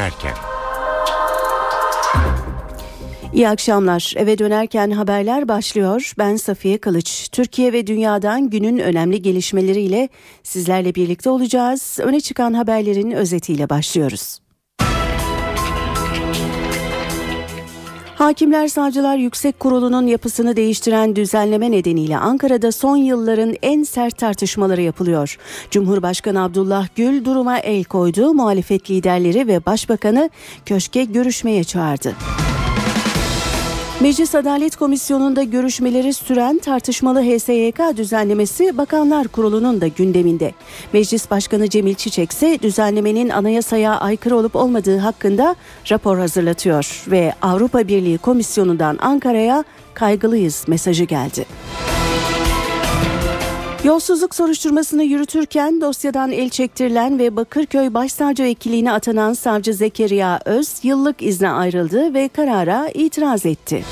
dönerken. İyi akşamlar. Eve dönerken haberler başlıyor. Ben Safiye Kılıç. Türkiye ve dünyadan günün önemli gelişmeleriyle sizlerle birlikte olacağız. Öne çıkan haberlerin özetiyle başlıyoruz. Hakimler Savcılar Yüksek Kurulu'nun yapısını değiştiren düzenleme nedeniyle Ankara'da son yılların en sert tartışmaları yapılıyor. Cumhurbaşkanı Abdullah Gül duruma el koydu, muhalefet liderleri ve başbakanı köşke görüşmeye çağırdı. Meclis Adalet Komisyonu'nda görüşmeleri süren tartışmalı HSYK düzenlemesi Bakanlar Kurulu'nun da gündeminde. Meclis Başkanı Cemil Çiçek ise düzenlemenin anayasaya aykırı olup olmadığı hakkında rapor hazırlatıyor ve Avrupa Birliği Komisyonu'ndan Ankara'ya kaygılıyız mesajı geldi. Yolsuzluk soruşturmasını yürütürken dosyadan el çektirilen ve Bakırköy Başsavcı vekiliğine atanan savcı Zekeriya Öz yıllık izne ayrıldı ve karara itiraz etti.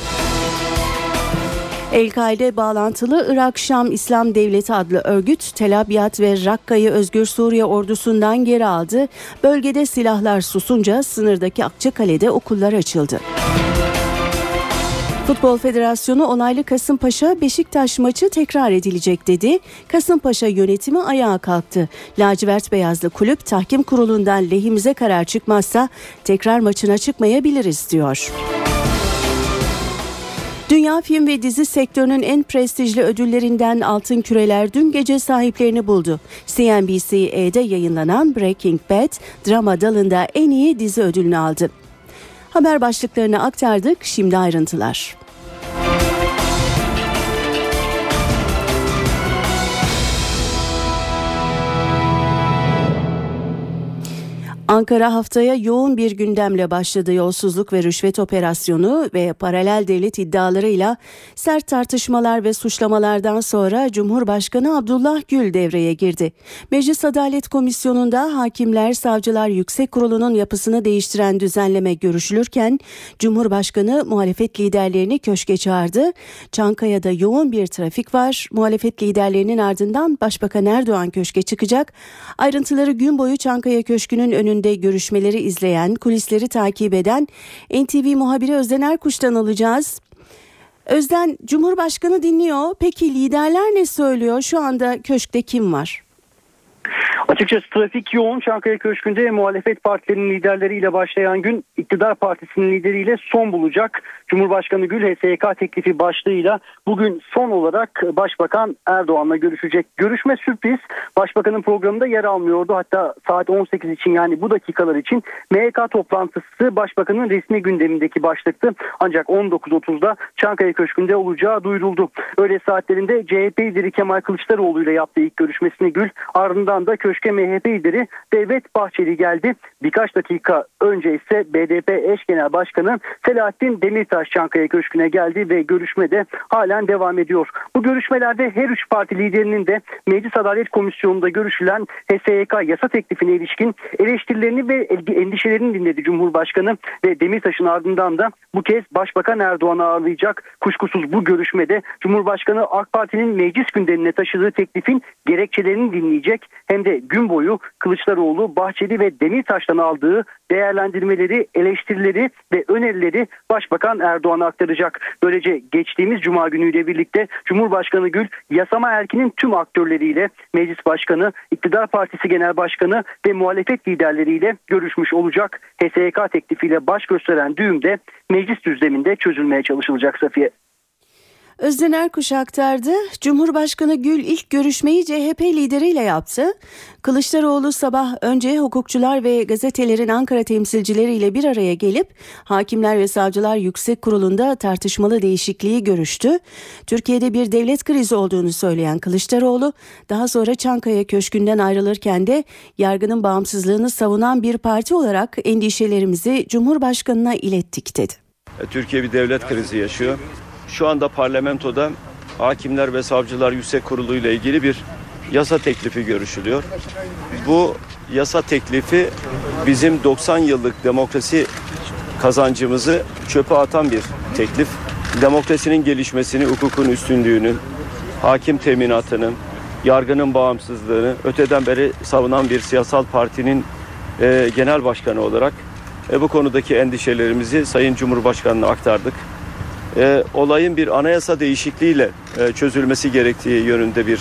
El-Kaide bağlantılı Irak Şam İslam Devleti adlı örgüt Tel Abyad ve Rakka'yı Özgür Suriye ordusundan geri aldı. Bölgede silahlar susunca sınırdaki Akçakale'de okullar açıldı. Futbol Federasyonu onaylı Kasımpaşa Beşiktaş maçı tekrar edilecek dedi. Kasımpaşa yönetimi ayağa kalktı. Lacivert beyazlı kulüp tahkim kurulundan lehimize karar çıkmazsa tekrar maçına çıkmayabiliriz diyor. Dünya film ve dizi sektörünün en prestijli ödüllerinden Altın Küreler dün gece sahiplerini buldu. CNBC'de yayınlanan Breaking Bad drama dalında en iyi dizi ödülünü aldı. Haber başlıklarını aktardık, şimdi ayrıntılar. Ankara haftaya yoğun bir gündemle başladı yolsuzluk ve rüşvet operasyonu ve paralel devlet iddialarıyla sert tartışmalar ve suçlamalardan sonra Cumhurbaşkanı Abdullah Gül devreye girdi. Meclis Adalet Komisyonu'nda Hakimler Savcılar Yüksek Kurulu'nun yapısını değiştiren düzenleme görüşülürken Cumhurbaşkanı muhalefet liderlerini köşke çağırdı. Çankaya'da yoğun bir trafik var. Muhalefet liderlerinin ardından Başbakan Erdoğan köşke çıkacak. Ayrıntıları gün boyu Çankaya Köşkü'nün önünde önünde görüşmeleri izleyen, kulisleri takip eden NTV muhabiri Özden Erkuş'tan alacağız. Özden, Cumhurbaşkanı dinliyor. Peki liderler ne söylüyor? Şu anda köşkte kim var? Açıkçası trafik yoğun Çankaya Köşkü'nde muhalefet partilerinin liderleriyle başlayan gün iktidar partisinin lideriyle son bulacak. Cumhurbaşkanı Gül HSYK teklifi başlığıyla bugün son olarak Başbakan Erdoğan'la görüşecek. Görüşme sürpriz. Başbakanın programında yer almıyordu. Hatta saat 18 için yani bu dakikalar için MHK toplantısı Başbakanın resmi gündemindeki başlıktı. Ancak 19.30'da Çankaya Köşkü'nde olacağı duyuruldu. Öyle saatlerinde CHP lideri Kemal Kılıçdaroğlu ile yaptığı ilk görüşmesini Gül ardından da köşke MHP lideri Devlet Bahçeli geldi. Birkaç dakika önce ise BDP eş genel başkanı Selahattin Demirtaş Çankaya Köşkü'ne geldi ve görüşme de halen devam ediyor. Bu görüşmelerde her üç parti liderinin de Meclis Adalet Komisyonu'nda görüşülen HSYK yasa teklifine ilişkin eleştirilerini ve endişelerini dinledi Cumhurbaşkanı ve Demirtaş'ın ardından da bu kez Başbakan Erdoğan'ı ağırlayacak. Kuşkusuz bu görüşmede Cumhurbaşkanı AK Parti'nin meclis gündemine taşıdığı teklifin gerekçelerini dinleyecek hem de gün boyu Kılıçdaroğlu, Bahçeli ve Demirtaş'tan aldığı değerlendirmeleri, eleştirileri ve önerileri Başbakan Erdoğan'a aktaracak. Böylece geçtiğimiz Cuma günüyle birlikte Cumhurbaşkanı Gül yasama erkinin tüm aktörleriyle Meclis Başkanı, İktidar Partisi Genel Başkanı ve muhalefet liderleriyle görüşmüş olacak. HSYK teklifiyle baş gösteren düğümde meclis düzleminde çözülmeye çalışılacak Safiye. Özden Erkuş aktardı. Cumhurbaşkanı Gül ilk görüşmeyi CHP lideriyle yaptı. Kılıçdaroğlu sabah önce hukukçular ve gazetelerin Ankara temsilcileriyle bir araya gelip Hakimler ve Savcılar Yüksek Kurulu'nda tartışmalı değişikliği görüştü. Türkiye'de bir devlet krizi olduğunu söyleyen Kılıçdaroğlu daha sonra Çankaya Köşkü'nden ayrılırken de yargının bağımsızlığını savunan bir parti olarak endişelerimizi Cumhurbaşkanına ilettik dedi. Türkiye bir devlet krizi yaşıyor. Şu anda parlamentoda Hakimler ve Savcılar Yüksek Kurulu ile ilgili bir yasa teklifi görüşülüyor. Bu yasa teklifi bizim 90 yıllık demokrasi kazancımızı çöpe atan bir teklif. Demokrasinin gelişmesini, hukukun üstünlüğünün, hakim teminatının, yargının bağımsızlığını öteden beri savunan bir siyasal partinin e, genel başkanı olarak e, bu konudaki endişelerimizi Sayın Cumhurbaşkanı'na aktardık. E, olayın bir anayasa değişikliğiyle e, çözülmesi gerektiği yönünde bir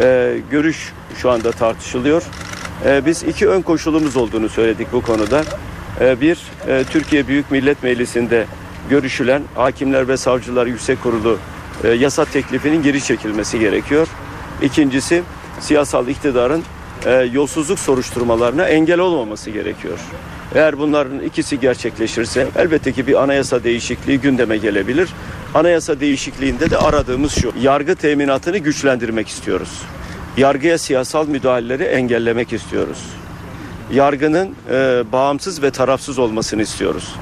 e, görüş şu anda tartışılıyor. E, biz iki ön koşulumuz olduğunu söyledik bu konuda. E, bir, e, Türkiye Büyük Millet Meclisi'nde görüşülen Hakimler ve Savcılar Yüksek Kurulu e, yasa teklifinin geri çekilmesi gerekiyor. İkincisi, siyasal iktidarın e, yolsuzluk soruşturmalarına engel olmaması gerekiyor. Eğer bunların ikisi gerçekleşirse elbette ki bir anayasa değişikliği gündeme gelebilir. Anayasa değişikliğinde de aradığımız şu. Yargı teminatını güçlendirmek istiyoruz. Yargıya siyasal müdahaleleri engellemek istiyoruz. Yargının e, bağımsız ve tarafsız olmasını istiyoruz.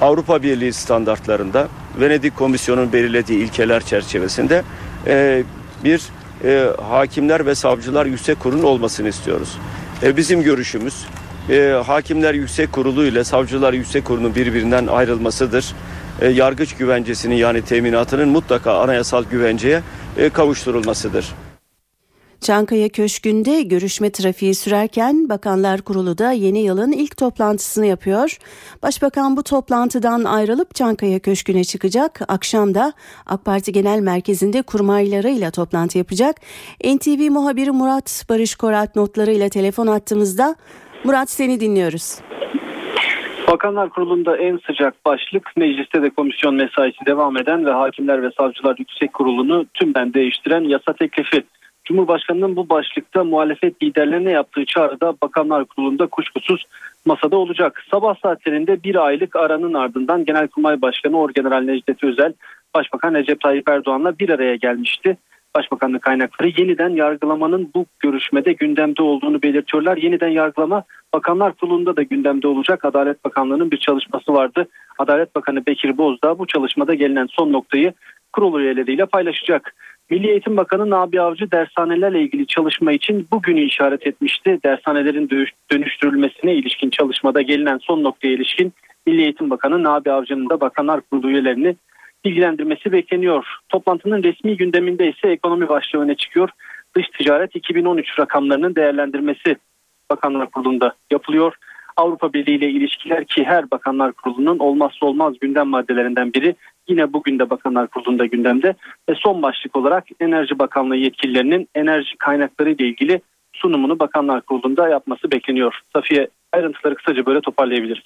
Avrupa Birliği standartlarında Venedik Komisyonu'nun belirlediği ilkeler çerçevesinde e, bir e, hakimler ve savcılar yüksek kurulun olmasını istiyoruz. E, bizim görüşümüz e, hakimler yüksek kurulu ile savcılar yüksek kurulunun birbirinden ayrılmasıdır. E, yargıç güvencesinin yani teminatının mutlaka anayasal güvenceye e, kavuşturulmasıdır. Çankaya Köşkü'nde görüşme trafiği sürerken Bakanlar Kurulu da yeni yılın ilk toplantısını yapıyor. Başbakan bu toplantıdan ayrılıp Çankaya Köşkü'ne çıkacak. Akşam da AK Parti Genel Merkezi'nde kurmaylarıyla toplantı yapacak. NTV muhabiri Murat Barış Korat notlarıyla telefon attığımızda Murat seni dinliyoruz. Bakanlar Kurulu'nda en sıcak başlık mecliste de komisyon mesaisi devam eden ve Hakimler ve Savcılar Yüksek Kurulu'nu tümden değiştiren yasa teklifi. Cumhurbaşkanının bu başlıkta muhalefet liderlerine yaptığı çağrıda Bakanlar Kurulu'nda kuşkusuz masada olacak. Sabah saatlerinde bir aylık aranın ardından Genelkurmay Başkanı Orgeneral Necdet Özel, Başbakan Recep Tayyip Erdoğan'la bir araya gelmişti. Başbakanlık kaynakları yeniden yargılamanın bu görüşmede gündemde olduğunu belirtiyorlar. Yeniden yargılama Bakanlar Kurulu'nda da gündemde olacak. Adalet Bakanlığı'nın bir çalışması vardı. Adalet Bakanı Bekir Bozdağ bu çalışmada gelinen son noktayı kurul üyeleriyle paylaşacak. Milli Eğitim Bakanı Nabi Avcı dershanelerle ilgili çalışma için bugünü işaret etmişti. Dershanelerin dönüştürülmesine ilişkin çalışmada gelinen son noktaya ilişkin Milli Eğitim Bakanı Nabi Avcı'nın da Bakanlar Kurulu üyelerini bilgilendirmesi bekleniyor. Toplantının resmi gündeminde ise ekonomi başlığı öne çıkıyor. Dış ticaret 2013 rakamlarının değerlendirmesi Bakanlar Kurulu'nda yapılıyor. Avrupa Birliği ile ilişkiler ki her Bakanlar Kurulu'nun olmazsa olmaz gündem maddelerinden biri yine bugün de Bakanlar Kurulu'nda gündemde ve son başlık olarak Enerji Bakanlığı yetkililerinin enerji kaynakları ile ilgili sunumunu Bakanlar Kurulu'nda yapması bekleniyor. Safiye ayrıntıları kısaca böyle toparlayabiliriz.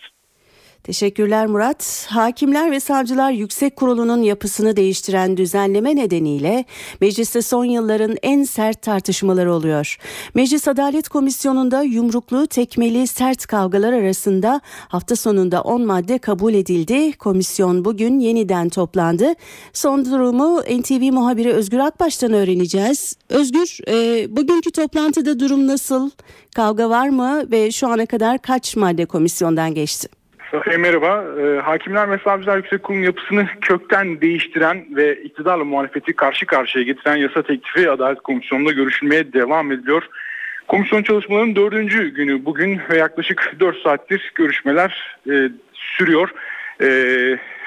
Teşekkürler Murat. Hakimler ve Savcılar Yüksek Kurulu'nun yapısını değiştiren düzenleme nedeniyle mecliste son yılların en sert tartışmaları oluyor. Meclis Adalet Komisyonu'nda yumruklu, tekmeli, sert kavgalar arasında hafta sonunda 10 madde kabul edildi. Komisyon bugün yeniden toplandı. Son durumu NTV muhabiri Özgür Akbaş'tan öğreneceğiz. Özgür, e, bugünkü toplantıda durum nasıl? Kavga var mı ve şu ana kadar kaç madde komisyondan geçti? Safiye merhaba. E, Hakimler ve Savcılar Yüksek Kurulu'nun yapısını kökten değiştiren ve iktidarla muhalefeti karşı karşıya getiren yasa teklifi Adalet Komisyonu'nda görüşülmeye devam ediliyor. Komisyon çalışmalarının dördüncü günü bugün ve yaklaşık dört saattir görüşmeler e, sürüyor. E,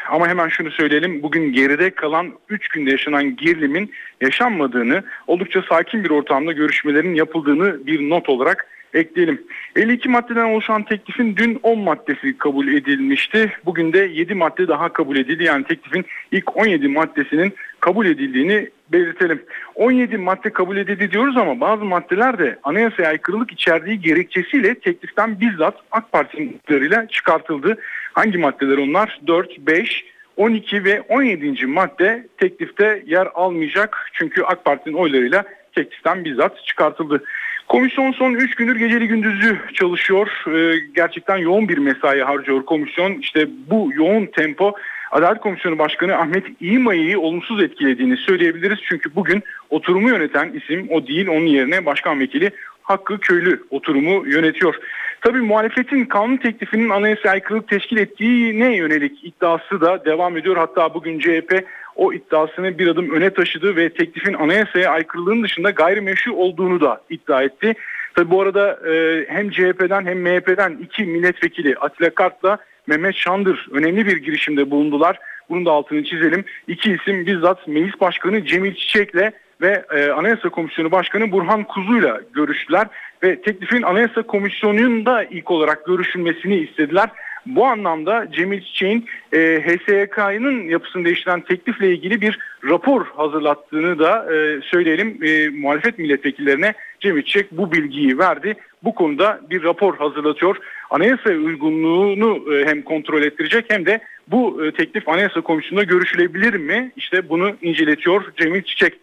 ama hemen şunu söyleyelim bugün geride kalan 3 günde yaşanan gerilimin yaşanmadığını oldukça sakin bir ortamda görüşmelerin yapıldığını bir not olarak ekleyelim. 52 maddeden oluşan teklifin dün 10 maddesi kabul edilmişti. Bugün de 7 madde daha kabul edildi. Yani teklifin ilk 17 maddesinin kabul edildiğini belirtelim. 17 madde kabul edildi diyoruz ama bazı maddeler de anayasaya aykırılık içerdiği gerekçesiyle tekliften bizzat AK Parti'nin çıkartıldı. Hangi maddeler onlar? 4, 5, 12 ve 17. madde teklifte yer almayacak. Çünkü AK Parti'nin oylarıyla tekliften bizzat çıkartıldı. Komisyon son 3 gündür geceli gündüzü çalışıyor. Ee, gerçekten yoğun bir mesai harcıyor komisyon. İşte bu yoğun tempo Adalet Komisyonu Başkanı Ahmet İğmay'ı olumsuz etkilediğini söyleyebiliriz. Çünkü bugün oturumu yöneten isim o değil onun yerine Başkan Vekili Hakkı Köylü oturumu yönetiyor. Tabi muhalefetin kanun teklifinin anayasa aykırılık teşkil ettiğine yönelik iddiası da devam ediyor. Hatta bugün CHP o iddiasını bir adım öne taşıdı ve teklifin anayasaya aykırılığın dışında gayrimeşru olduğunu da iddia etti. Tabi bu arada e, hem CHP'den hem MHP'den iki milletvekili Atilla Kart'la Mehmet Şandır önemli bir girişimde bulundular. Bunun da altını çizelim. İki isim bizzat Meclis Başkanı Cemil Çiçek'le ve e, Anayasa Komisyonu Başkanı Burhan Kuzu'yla görüştüler ve teklifin Anayasa Komisyonu'nda ilk olarak görüşülmesini istediler. Bu anlamda Cemil Çiçek'in e, HSYK'nın yapısını değiştiren teklifle ilgili bir rapor hazırlattığını da e, söyleyelim. E, muhalefet milletvekillerine Cemil Çiçek bu bilgiyi verdi. Bu konuda bir rapor hazırlatıyor. Anayasa uygunluğunu e, hem kontrol ettirecek hem de bu e, teklif Anayasa Komisyonu'nda görüşülebilir mi? İşte bunu inceletiyor Cemil Çiçek.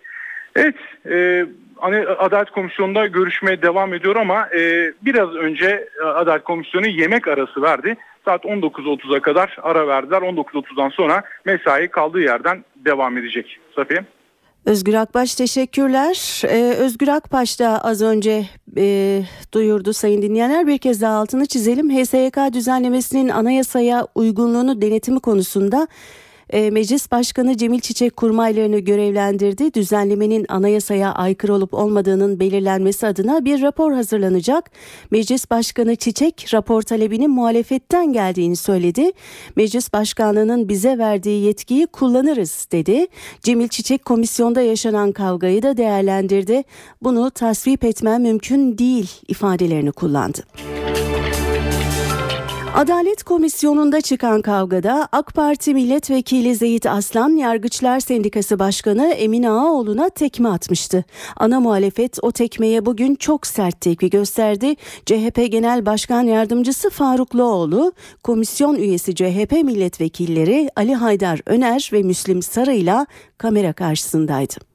Evet, e, Adalet Komisyonu'nda görüşmeye devam ediyor ama e, biraz önce Adalet Komisyonu yemek arası verdi. Saat 19.30'a kadar ara verdiler. 19.30'dan sonra mesai kaldığı yerden devam edecek. Safiye. Özgür Akbaş teşekkürler. Ee, Özgür Akbaş da az önce e, duyurdu sayın dinleyenler. Bir kez daha altını çizelim. HSYK düzenlemesinin anayasaya uygunluğunu denetimi konusunda e, Meclis Başkanı Cemil Çiçek kurmaylarını görevlendirdi. Düzenlemenin anayasaya aykırı olup olmadığının belirlenmesi adına bir rapor hazırlanacak. Meclis Başkanı Çiçek rapor talebinin muhalefetten geldiğini söyledi. Meclis Başkanlığı'nın bize verdiği yetkiyi kullanırız dedi. Cemil Çiçek komisyonda yaşanan kavgayı da değerlendirdi. Bunu tasvip etmem mümkün değil ifadelerini kullandı. Adalet Komisyonu'nda çıkan kavgada AK Parti Milletvekili Zeyit Aslan Yargıçlar Sendikası Başkanı Emin Ağaoğlu'na tekme atmıştı. Ana muhalefet o tekmeye bugün çok sert tepki gösterdi. CHP Genel Başkan Yardımcısı Farukluoğlu, komisyon üyesi CHP milletvekilleri Ali Haydar Öner ve Müslim Sarı ile kamera karşısındaydı.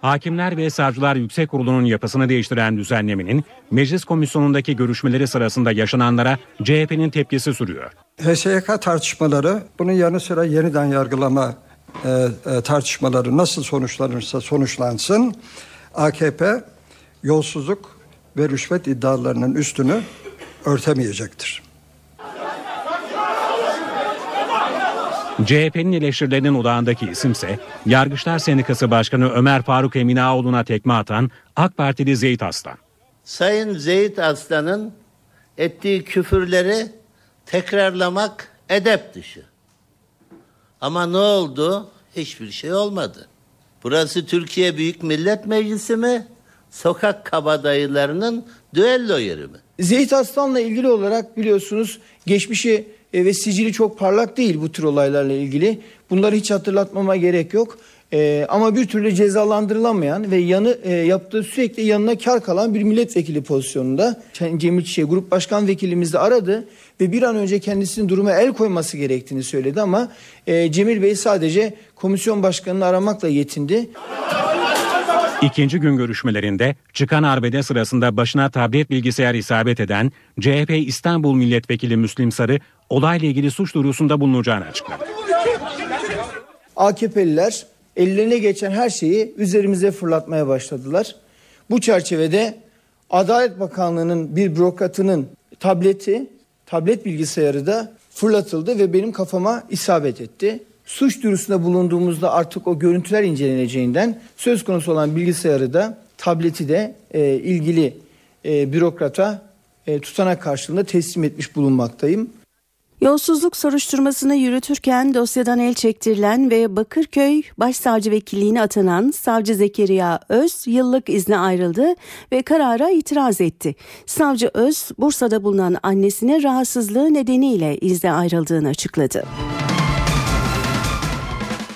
Hakimler ve Savcılar Yüksek Kurulu'nun yapısını değiştiren düzenlemenin meclis komisyonundaki görüşmeleri sırasında yaşananlara CHP'nin tepkisi sürüyor. HSYK tartışmaları bunun yanı sıra yeniden yargılama e, e, tartışmaları nasıl sonuçlanırsa sonuçlansın AKP yolsuzluk ve rüşvet iddialarının üstünü örtemeyecektir. CHP'nin eleştirilerinin odağındaki isimse Yargıçlar Sendikası Başkanı Ömer Faruk Eminaoğlu'na tekme atan AK Partili Zeyt Aslan. Sayın Zeyt Aslan'ın ettiği küfürleri tekrarlamak edep dışı. Ama ne oldu? Hiçbir şey olmadı. Burası Türkiye Büyük Millet Meclisi mi? Sokak kabadayılarının düello yeri mi? Zeyt Aslan'la ilgili olarak biliyorsunuz geçmişi e, ve sicili çok parlak değil bu tür olaylarla ilgili. Bunları hiç hatırlatmama gerek yok. E, ama bir türlü cezalandırılamayan ve yanı e, yaptığı sürekli yanına kar kalan bir milletvekili pozisyonunda Cemil Çiçek Grup Başkan Vekilimiz aradı ve bir an önce kendisinin duruma el koyması gerektiğini söyledi ama e, Cemil Bey sadece komisyon başkanını aramakla yetindi. İkinci gün görüşmelerinde çıkan arbede sırasında başına tablet bilgisayar isabet eden CHP İstanbul Milletvekili Müslim Sarı olayla ilgili suç duyurusunda bulunacağını açıkladı. AKP'liler ellerine geçen her şeyi üzerimize fırlatmaya başladılar. Bu çerçevede Adalet Bakanlığı'nın bir bürokratının tableti, tablet bilgisayarı da fırlatıldı ve benim kafama isabet etti. Suç duyurusunda bulunduğumuzda artık o görüntüler inceleneceğinden söz konusu olan bilgisayarı da tableti de e, ilgili e, bürokrata e, tutanak karşılığında teslim etmiş bulunmaktayım. Yolsuzluk soruşturmasını yürütürken dosyadan el çektirilen ve Bakırköy Başsavcı Vekilliğine atanan Savcı Zekeriya Öz yıllık izne ayrıldı ve karara itiraz etti. Savcı Öz, Bursa'da bulunan annesine rahatsızlığı nedeniyle izne ayrıldığını açıkladı.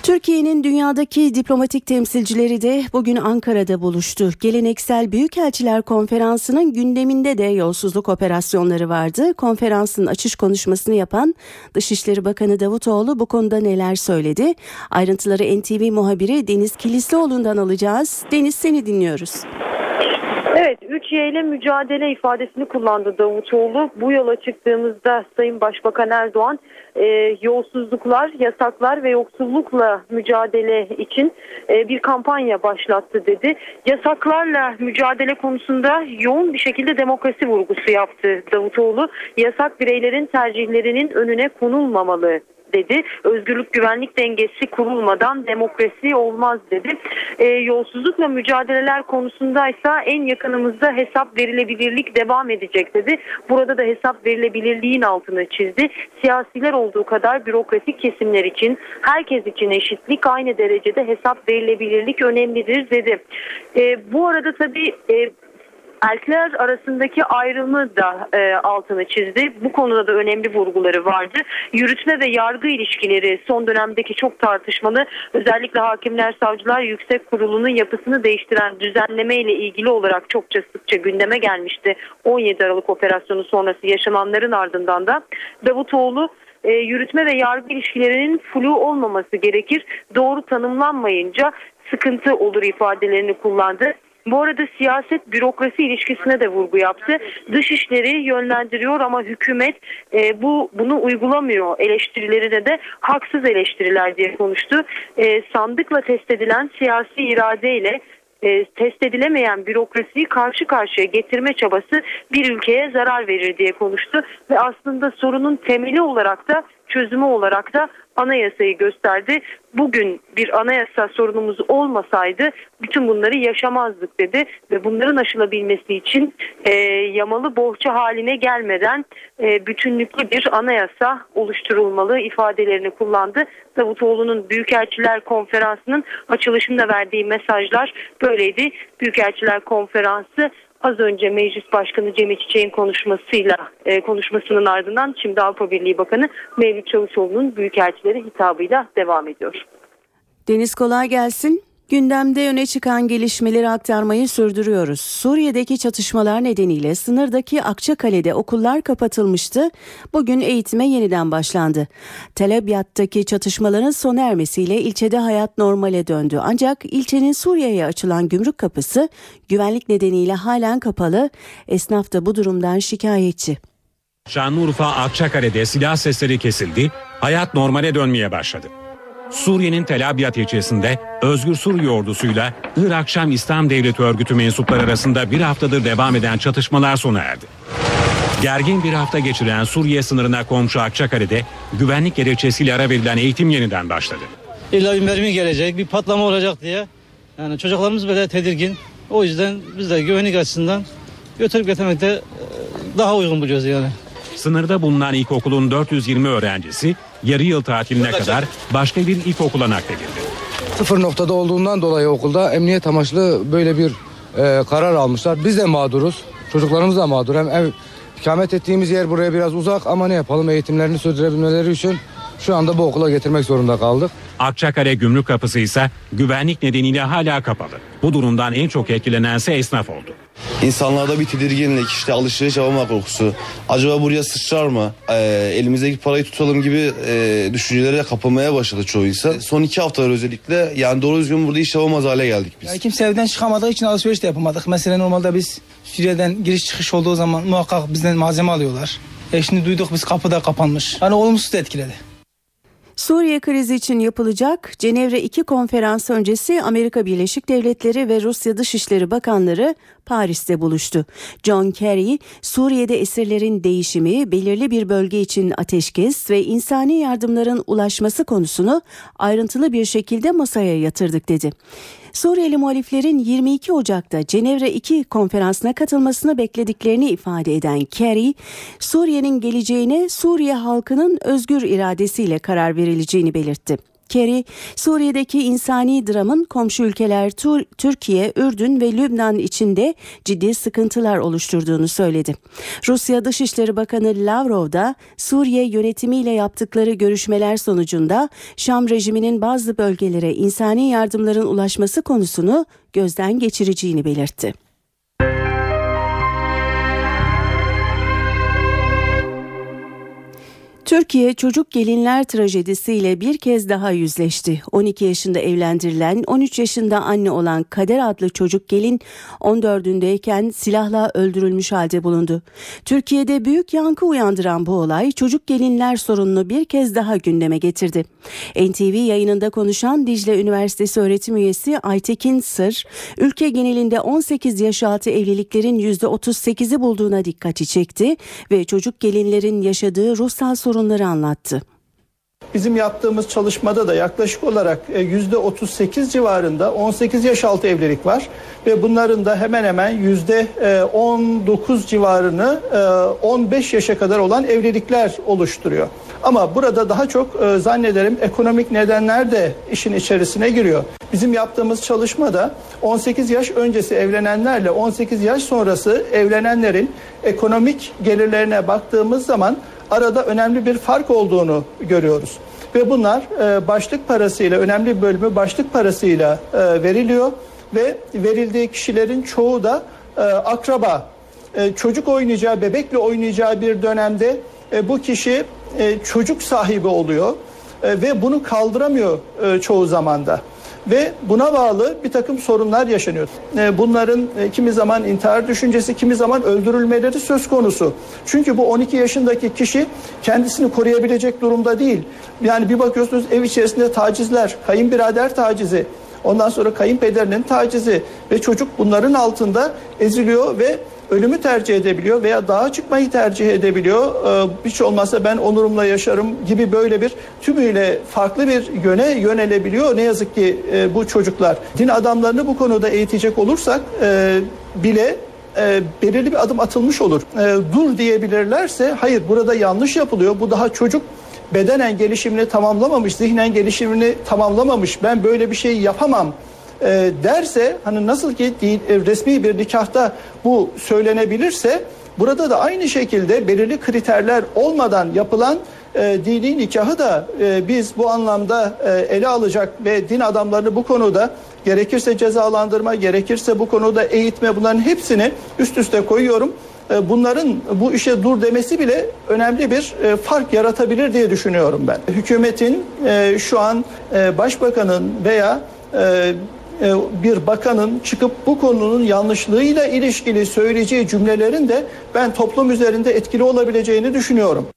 Türkiye'nin dünyadaki diplomatik temsilcileri de bugün Ankara'da buluştu. Geleneksel Büyükelçiler Konferansı'nın gündeminde de yolsuzluk operasyonları vardı. Konferansın açış konuşmasını yapan Dışişleri Bakanı Davutoğlu bu konuda neler söyledi? Ayrıntıları NTV muhabiri Deniz Kilislioğlu'ndan alacağız. Deniz seni dinliyoruz. Evet 3Y ile mücadele ifadesini kullandı Davutoğlu. Bu yola çıktığımızda Sayın Başbakan Erdoğan e, yolsuzluklar, yasaklar ve yoksullukla mücadele için e, bir kampanya başlattı dedi. Yasaklarla mücadele konusunda yoğun bir şekilde demokrasi vurgusu yaptı Davutoğlu. Yasak bireylerin tercihlerinin önüne konulmamalı dedi. Özgürlük güvenlik dengesi kurulmadan demokrasi olmaz dedi. E, yolsuzlukla mücadeleler konusunda ise en yakınımızda hesap verilebilirlik devam edecek dedi. Burada da hesap verilebilirliğin altını çizdi. Siyasiler olduğu kadar bürokratik kesimler için herkes için eşitlik aynı derecede hesap verilebilirlik önemlidir dedi. E, bu arada tabii e, Erkekler arasındaki ayrımı da e, altını çizdi. Bu konuda da önemli vurguları vardı. Yürütme ve yargı ilişkileri son dönemdeki çok tartışmalı. Özellikle Hakimler Savcılar Yüksek Kurulu'nun yapısını değiştiren düzenleme ile ilgili olarak çokça sıkça gündeme gelmişti. 17 Aralık operasyonu sonrası yaşananların ardından da Davutoğlu e, yürütme ve yargı ilişkilerinin flu olmaması gerekir. Doğru tanımlanmayınca sıkıntı olur ifadelerini kullandı. Bu arada siyaset bürokrasi ilişkisine de vurgu yaptı. Dışişleri yönlendiriyor ama hükümet e, bu bunu uygulamıyor eleştirilerine de haksız eleştiriler diye konuştu. E, sandıkla test edilen siyasi iradeyle e, test edilemeyen bürokrasiyi karşı karşıya getirme çabası bir ülkeye zarar verir diye konuştu ve aslında sorunun temeli olarak da çözümü olarak da anayasayı gösterdi. Bugün bir anayasa sorunumuz olmasaydı bütün bunları yaşamazdık dedi ve bunların aşılabilmesi için e, yamalı bohça haline gelmeden e, bütünlüklü bir anayasa oluşturulmalı ifadelerini kullandı. Davutoğlu'nun Büyükelçiler Konferansı'nın açılışında verdiği mesajlar böyleydi. Büyükelçiler Konferansı az önce Meclis Başkanı Cemil Çiçek'in konuşmasıyla e, konuşmasının ardından şimdi Avrupa Birliği Bakanı Mevlüt Çavuşoğlu'nun büyükelçilere hitabıyla devam ediyor. Deniz kolay gelsin. Gündemde öne çıkan gelişmeleri aktarmayı sürdürüyoruz. Suriye'deki çatışmalar nedeniyle sınırdaki Akçakale'de okullar kapatılmıştı. Bugün eğitime yeniden başlandı. Tel Abyad'daki çatışmaların sona ermesiyle ilçede hayat normale döndü. Ancak ilçenin Suriye'ye açılan gümrük kapısı güvenlik nedeniyle halen kapalı. Esnaf da bu durumdan şikayetçi. Şanlıurfa Akçakale'de silah sesleri kesildi, hayat normale dönmeye başladı. Suriye'nin Tel Abyad ilçesinde Özgür Suriye ordusuyla Irak Şam İslam Devleti örgütü mensupları arasında bir haftadır devam eden çatışmalar sona erdi. Gergin bir hafta geçiren Suriye sınırına komşu Akçakale'de güvenlik gerekçesiyle ara verilen eğitim yeniden başladı. İlla bir mermi gelecek, bir patlama olacak diye. Yani çocuklarımız böyle tedirgin. O yüzden biz de güvenlik açısından götürüp getirmekte e, daha uygun buluyoruz yani. Sınırda bulunan ilkokulun 420 öğrencisi yarı yıl tatiline kadar başka bir ilkokula nakledildi. Sıfır noktada olduğundan dolayı okulda emniyet amaçlı böyle bir e, karar almışlar. Biz de mağduruz. Çocuklarımız da mağdur. Hem ev, ikamet ettiğimiz yer buraya biraz uzak ama ne yapalım eğitimlerini sürdürebilmeleri için şu anda bu okula getirmek zorunda kaldık. Akçakale gümrük kapısı ise güvenlik nedeniyle hala kapalı. Bu durumdan en çok etkilenense esnaf oldu. İnsanlarda bir tedirginlik, işte alışveriş yapama korkusu. Acaba buraya sıçrar mı? Ee, elimizdeki parayı tutalım gibi e, düşüncelere kapılmaya başladı çoğu insan. Son iki haftalar özellikle yani doğru düzgün burada iş yapamaz hale geldik biz. Yani kimse evden çıkamadığı için alışveriş de yapamadık. Mesela normalde biz Suriye'den giriş çıkış olduğu zaman muhakkak bizden malzeme alıyorlar. E şimdi duyduk biz kapıda kapanmış. Hani olumsuz etkiledi. Suriye krizi için yapılacak Cenevre 2 konferansı öncesi Amerika Birleşik Devletleri ve Rusya Dışişleri Bakanları Paris'te buluştu. John Kerry, Suriye'de esirlerin değişimi, belirli bir bölge için ateşkes ve insani yardımların ulaşması konusunu ayrıntılı bir şekilde masaya yatırdık dedi. Suriyeli muhaliflerin 22 Ocak'ta Cenevre 2 konferansına katılmasını beklediklerini ifade eden Kerry, Suriye'nin geleceğine Suriye halkının özgür iradesiyle karar verileceğini belirtti. Kerry, Suriye'deki insani dramın komşu ülkeler Türkiye, Ürdün ve Lübnan içinde ciddi sıkıntılar oluşturduğunu söyledi. Rusya Dışişleri Bakanı Lavrov da Suriye yönetimiyle yaptıkları görüşmeler sonucunda Şam rejiminin bazı bölgelere insani yardımların ulaşması konusunu gözden geçireceğini belirtti. Türkiye çocuk gelinler trajedisiyle bir kez daha yüzleşti. 12 yaşında evlendirilen, 13 yaşında anne olan Kader adlı çocuk gelin 14'ündeyken silahla öldürülmüş halde bulundu. Türkiye'de büyük yankı uyandıran bu olay çocuk gelinler sorununu bir kez daha gündeme getirdi. NTV yayınında konuşan Dicle Üniversitesi öğretim üyesi Aytekin Sır, ülke genelinde 18 yaş altı evliliklerin %38'i bulduğuna dikkati çekti ve çocuk gelinlerin yaşadığı ruhsal sorun sorunları anlattı. Bizim yaptığımız çalışmada da yaklaşık olarak yüzde 38 civarında 18 yaş altı evlilik var ve bunların da hemen hemen yüzde 19 civarını 15 yaşa kadar olan evlilikler oluşturuyor. Ama burada daha çok e, zannederim ekonomik nedenler de işin içerisine giriyor. Bizim yaptığımız çalışmada 18 yaş öncesi evlenenlerle 18 yaş sonrası evlenenlerin ekonomik gelirlerine baktığımız zaman arada önemli bir fark olduğunu görüyoruz. Ve bunlar e, başlık parasıyla önemli bölümü başlık parasıyla e, veriliyor ve verildiği kişilerin çoğu da e, akraba. E, çocuk oynayacağı, bebekle oynayacağı bir dönemde e, bu kişi e, çocuk sahibi oluyor e, ve bunu kaldıramıyor e, çoğu zamanda ve buna bağlı bir takım sorunlar yaşanıyor. E, bunların e, kimi zaman intihar düşüncesi, kimi zaman öldürülmeleri söz konusu. Çünkü bu 12 yaşındaki kişi kendisini koruyabilecek durumda değil. Yani bir bakıyorsunuz ev içerisinde tacizler, kayınbirader tacizi, ondan sonra kayınpederinin tacizi ve çocuk bunların altında eziliyor ve ölümü tercih edebiliyor veya dağa çıkmayı tercih edebiliyor. Ee, hiç olmazsa ben onurumla yaşarım gibi böyle bir tümüyle farklı bir yöne yönelebiliyor. Ne yazık ki e, bu çocuklar. Din adamlarını bu konuda eğitecek olursak e, bile e, belirli bir adım atılmış olur. Dur diyebilirlerse hayır burada yanlış yapılıyor. Bu daha çocuk bedenen gelişimini tamamlamamış, zihnen gelişimini tamamlamamış. Ben böyle bir şey yapamam e, derse hani nasıl ki değil, resmi bir nikahta bu söylenebilirse burada da aynı şekilde belirli kriterler olmadan yapılan e, dini nikahı da e, biz bu anlamda e, ele alacak ve din adamlarını bu konuda gerekirse cezalandırma, gerekirse bu konuda eğitme bunların hepsini üst üste koyuyorum. E, bunların bu işe dur demesi bile önemli bir e, fark yaratabilir diye düşünüyorum ben. Hükümetin e, şu an başbakanın veya bir bakanın çıkıp bu konunun yanlışlığıyla ilişkili söyleyeceği cümlelerin de ben toplum üzerinde etkili olabileceğini düşünüyorum.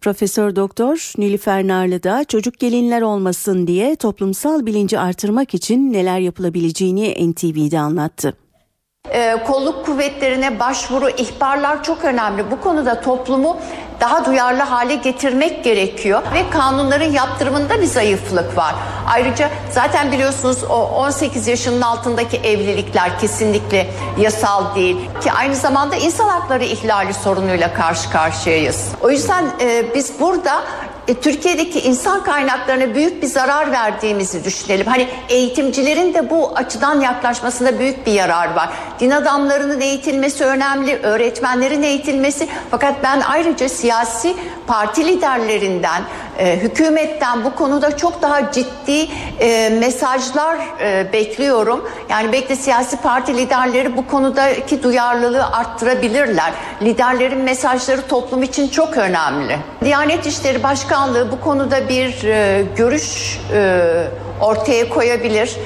Profesör Doktor Nilüfer Narlı da çocuk gelinler olmasın diye toplumsal bilinci artırmak için neler yapılabileceğini NTV'de anlattı e, kolluk kuvvetlerine başvuru, ihbarlar çok önemli. Bu konuda toplumu daha duyarlı hale getirmek gerekiyor ve kanunların yaptırımında bir zayıflık var. Ayrıca zaten biliyorsunuz o 18 yaşının altındaki evlilikler kesinlikle yasal değil ki aynı zamanda insan hakları ihlali sorunuyla karşı karşıyayız. O yüzden e, biz burada e, Türkiye'deki insan kaynaklarına büyük bir zarar verdiğimizi düşünelim. Hani eğitimcilerin de bu açıdan yaklaşmasında büyük bir yarar var. Din adamlarının eğitilmesi önemli, öğretmenlerin eğitilmesi. Fakat ben ayrıca siyasi parti liderlerinden, e, hükümetten bu konuda çok daha ciddi e, mesajlar e, bekliyorum. Yani belki siyasi parti liderleri bu konudaki duyarlılığı arttırabilirler. Liderlerin mesajları toplum için çok önemli. Diyanet İşleri Başkanlığı bu konuda bir e, görüş ortaya koyabilir.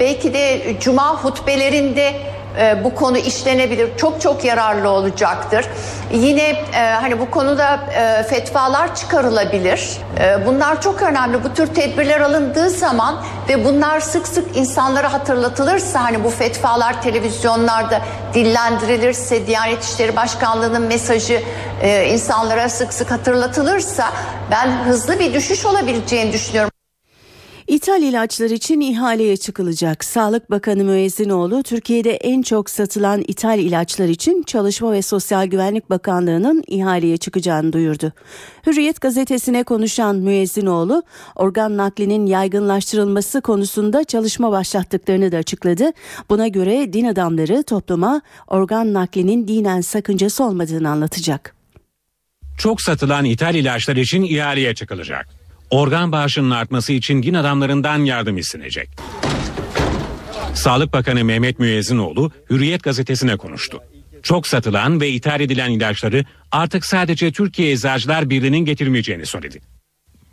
Belki de cuma hutbelerinde e, bu konu işlenebilir. Çok çok yararlı olacaktır. Yine e, hani bu konuda e, fetvalar çıkarılabilir. E, bunlar çok önemli. Bu tür tedbirler alındığı zaman ve bunlar sık sık insanlara hatırlatılırsa hani bu fetvalar televizyonlarda dillendirilirse Diyanet İşleri Başkanlığı'nın mesajı e, insanlara sık sık hatırlatılırsa ben hızlı bir düşüş olabileceğini düşünüyorum. İthal ilaçlar için ihaleye çıkılacak. Sağlık Bakanı Müezzinoğlu Türkiye'de en çok satılan ithal ilaçlar için Çalışma ve Sosyal Güvenlik Bakanlığı'nın ihaleye çıkacağını duyurdu. Hürriyet gazetesine konuşan Müezzinoğlu organ naklinin yaygınlaştırılması konusunda çalışma başlattıklarını da açıkladı. Buna göre din adamları topluma organ naklinin dinen sakıncası olmadığını anlatacak. Çok satılan ithal ilaçlar için ihaleye çıkılacak organ bağışının artması için din adamlarından yardım istenecek. Sağlık Bakanı Mehmet Müezzinoğlu Hürriyet gazetesine konuştu. Çok satılan ve ithal edilen ilaçları artık sadece Türkiye Eczacılar Birliği'nin getirmeyeceğini söyledi.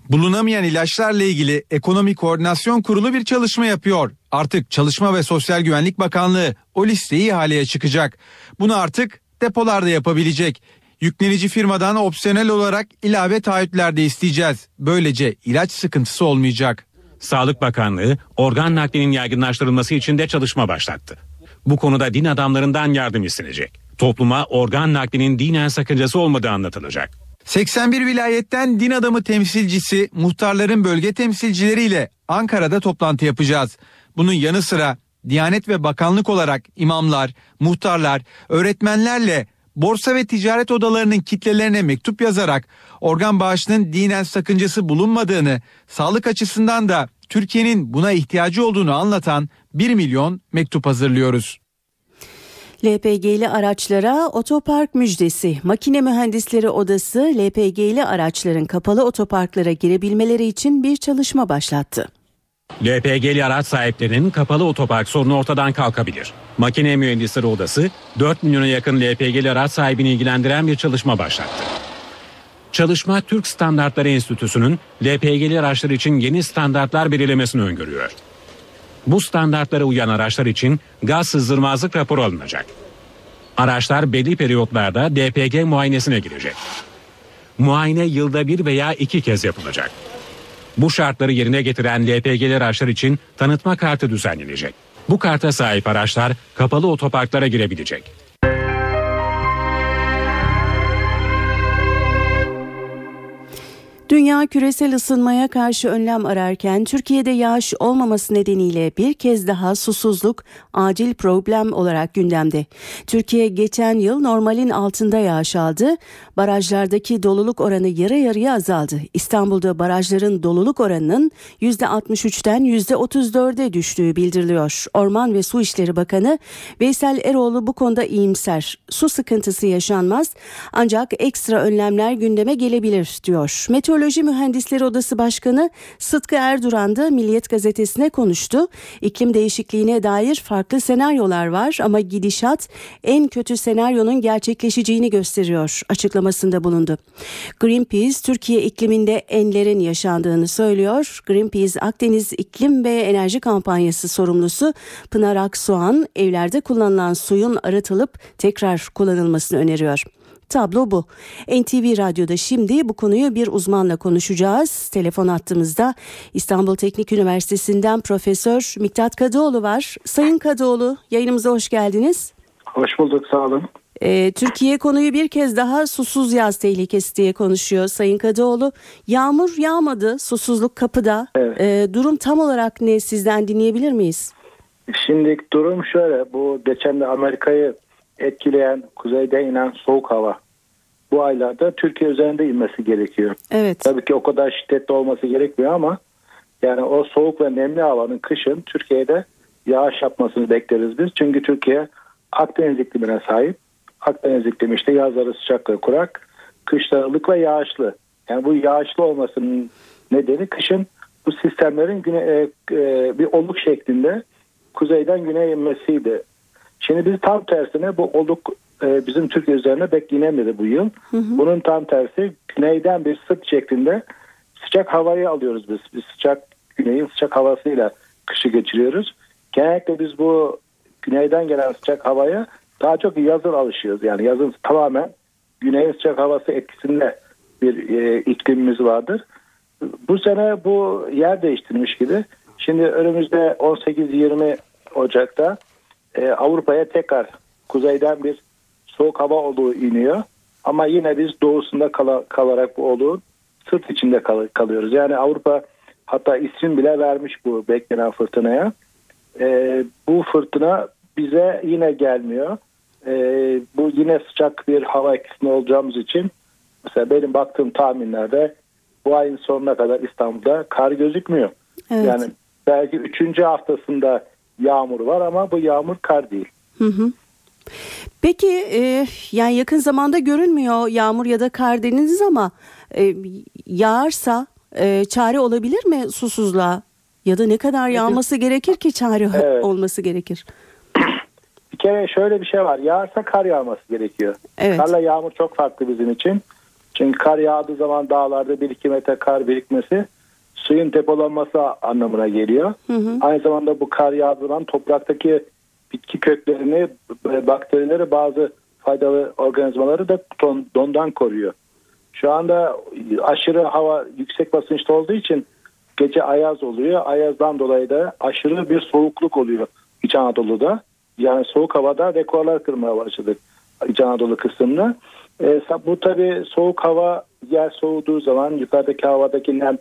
Bulunamayan ilaçlarla ilgili Ekonomi Koordinasyon Kurulu bir çalışma yapıyor. Artık Çalışma ve Sosyal Güvenlik Bakanlığı o listeyi ihaleye çıkacak. Bunu artık depolarda yapabilecek yüklenici firmadan opsiyonel olarak ilave taahhütler de isteyeceğiz. Böylece ilaç sıkıntısı olmayacak. Sağlık Bakanlığı organ naklinin yaygınlaştırılması için de çalışma başlattı. Bu konuda din adamlarından yardım istenecek. Topluma organ naklinin dinen sakıncası olmadığı anlatılacak. 81 vilayetten din adamı temsilcisi, muhtarların bölge temsilcileriyle Ankara'da toplantı yapacağız. Bunun yanı sıra Diyanet ve Bakanlık olarak imamlar, muhtarlar, öğretmenlerle borsa ve ticaret odalarının kitlelerine mektup yazarak organ bağışının dinen sakıncası bulunmadığını, sağlık açısından da Türkiye'nin buna ihtiyacı olduğunu anlatan 1 milyon mektup hazırlıyoruz. LPG'li araçlara otopark müjdesi. Makine Mühendisleri Odası LPG'li araçların kapalı otoparklara girebilmeleri için bir çalışma başlattı. LPG'li araç sahiplerinin kapalı otopark sorunu ortadan kalkabilir. Makine Mühendisleri Odası 4 milyona yakın LPG'li araç sahibini ilgilendiren bir çalışma başlattı. Çalışma Türk Standartları Enstitüsü'nün LPG'li araçlar için yeni standartlar belirlemesini öngörüyor. Bu standartlara uyan araçlar için gaz sızdırmazlık raporu alınacak. Araçlar belli periyotlarda DPG muayenesine girecek. Muayene yılda bir veya iki kez yapılacak. Bu şartları yerine getiren LPG'li araçlar için tanıtma kartı düzenlenecek. Bu karta sahip araçlar kapalı otoparklara girebilecek. Dünya küresel ısınmaya karşı önlem ararken Türkiye'de yağış olmaması nedeniyle bir kez daha susuzluk acil problem olarak gündemde. Türkiye geçen yıl normalin altında yağış aldı. Barajlardaki doluluk oranı yarı yarıya azaldı. İstanbul'da barajların doluluk oranının %63'ten %34'e düştüğü bildiriliyor. Orman ve Su İşleri Bakanı Veysel Eroğlu bu konuda iyimser. Su sıkıntısı yaşanmaz ancak ekstra önlemler gündeme gelebilir diyor. Meteoroloji Meteoroloji Mühendisleri Odası Başkanı Sıtkı Erduran da Milliyet Gazetesi'ne konuştu. İklim değişikliğine dair farklı senaryolar var ama gidişat en kötü senaryonun gerçekleşeceğini gösteriyor açıklamasında bulundu. Greenpeace Türkiye ikliminde enlerin yaşandığını söylüyor. Greenpeace Akdeniz İklim ve Enerji Kampanyası sorumlusu Pınar Aksoğan evlerde kullanılan suyun arıtılıp tekrar kullanılmasını öneriyor. Tablo bu. NTV Radyo'da şimdi bu konuyu bir uzmanla konuşacağız. Telefon attığımızda İstanbul Teknik Üniversitesi'nden Profesör Miktat Kadıoğlu var. Sayın Kadıoğlu yayınımıza hoş geldiniz. Hoş bulduk sağ olun. Ee, Türkiye konuyu bir kez daha susuz yaz tehlikesi diye konuşuyor Sayın Kadıoğlu. Yağmur yağmadı, susuzluk kapıda. Evet. Ee, durum tam olarak ne sizden dinleyebilir miyiz? Şimdi durum şöyle bu geçen de Amerika'yı etkileyen kuzeyde inen soğuk hava bu aylarda Türkiye üzerinde inmesi gerekiyor. Evet. Tabii ki o kadar şiddetli olması gerekmiyor ama yani o soğuk ve nemli havanın kışın Türkiye'de yağış yapmasını bekleriz biz. Çünkü Türkiye Akdeniz iklimine sahip. Akdeniz iklimi işte yazları sıcak ve kurak, kışları ılık ve yağışlı. Yani bu yağışlı olmasının nedeni kışın bu sistemlerin güne, e, e, bir oluk şeklinde kuzeyden güneye inmesiydi. Şimdi biz tam tersine bu oluk e, bizim Türkiye üzerine beklenemedi bu yıl. Hı hı. Bunun tam tersi güneyden bir sırt şeklinde sıcak havayı alıyoruz biz. Biz sıcak güneyin sıcak havasıyla kışı geçiriyoruz. Genellikle biz bu güneyden gelen sıcak havaya daha çok yazın alışıyoruz. Yani yazın tamamen güneyin sıcak havası etkisinde bir e, iklimimiz vardır. Bu sene bu yer değiştirmiş gibi. Şimdi önümüzde 18-20 Ocak'ta e, Avrupa'ya tekrar kuzeyden bir soğuk hava olduğu iniyor. Ama yine biz doğusunda kal- kalarak bu oluğun sırt içinde kal- kalıyoruz. Yani Avrupa hatta isim bile vermiş bu beklenen fırtınaya. E, bu fırtına bize yine gelmiyor. E, bu yine sıcak bir hava etkisinde olacağımız için mesela benim baktığım tahminlerde bu ayın sonuna kadar İstanbul'da kar gözükmüyor. Evet. Yani belki üçüncü haftasında yağmur var ama bu yağmur kar değil. Hı hı. Peki e, yani yakın zamanda görünmüyor yağmur ya da kar dediniz ama e, yağarsa e, çare olabilir mi susuzluğa? Ya da ne kadar yağması gerekir ki çare evet. olması gerekir? Bir kere şöyle bir şey var. Yağarsa kar yağması gerekiyor. Evet. Karla yağmur çok farklı bizim için. Çünkü kar yağdığı zaman dağlarda 1-2 metre kar birikmesi suyun depolanması anlamına geliyor. Hı hı. Aynı zamanda bu kar yağdığı zaman topraktaki bitki köklerini, e, bakterileri bazı faydalı organizmaları da don, dondan koruyor. Şu anda aşırı hava yüksek basınçta olduğu için gece ayaz oluyor. Ayazdan dolayı da aşırı bir soğukluk oluyor İç Anadolu'da. Yani soğuk havada rekorlar kırmaya başladık İç Anadolu kısmında. E, bu tabi soğuk hava yer soğuduğu zaman yukarıdaki havadaki nem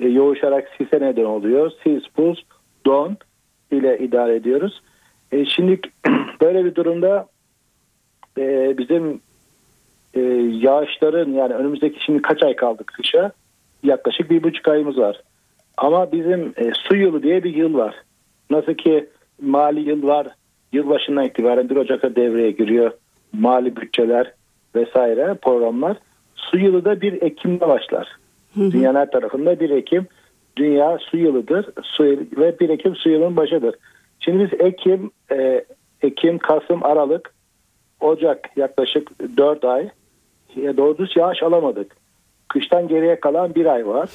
e, yoğuşarak sise neden oluyor. Sis, buz, don ile idare ediyoruz. E, şimdi böyle bir durumda e, bizim e, yağışların yani önümüzdeki şimdi kaç ay kaldı kışa? Yaklaşık bir buçuk ayımız var. Ama bizim e, su yılı diye bir yıl var. Nasıl ki mali yıl var. Yılbaşından itibaren 1 Ocak'a devreye giriyor. Mali bütçeler vesaire programlar. Su yılı da 1 Ekim'de başlar. Dünyanın her tarafında 1 Ekim dünya su yılıdır. Su ve 1 Ekim su yılının başıdır. Şimdi biz Ekim, e, Ekim, Kasım, Aralık, Ocak yaklaşık 4 ay e, doğru düz yağış alamadık. Kıştan geriye kalan bir ay var.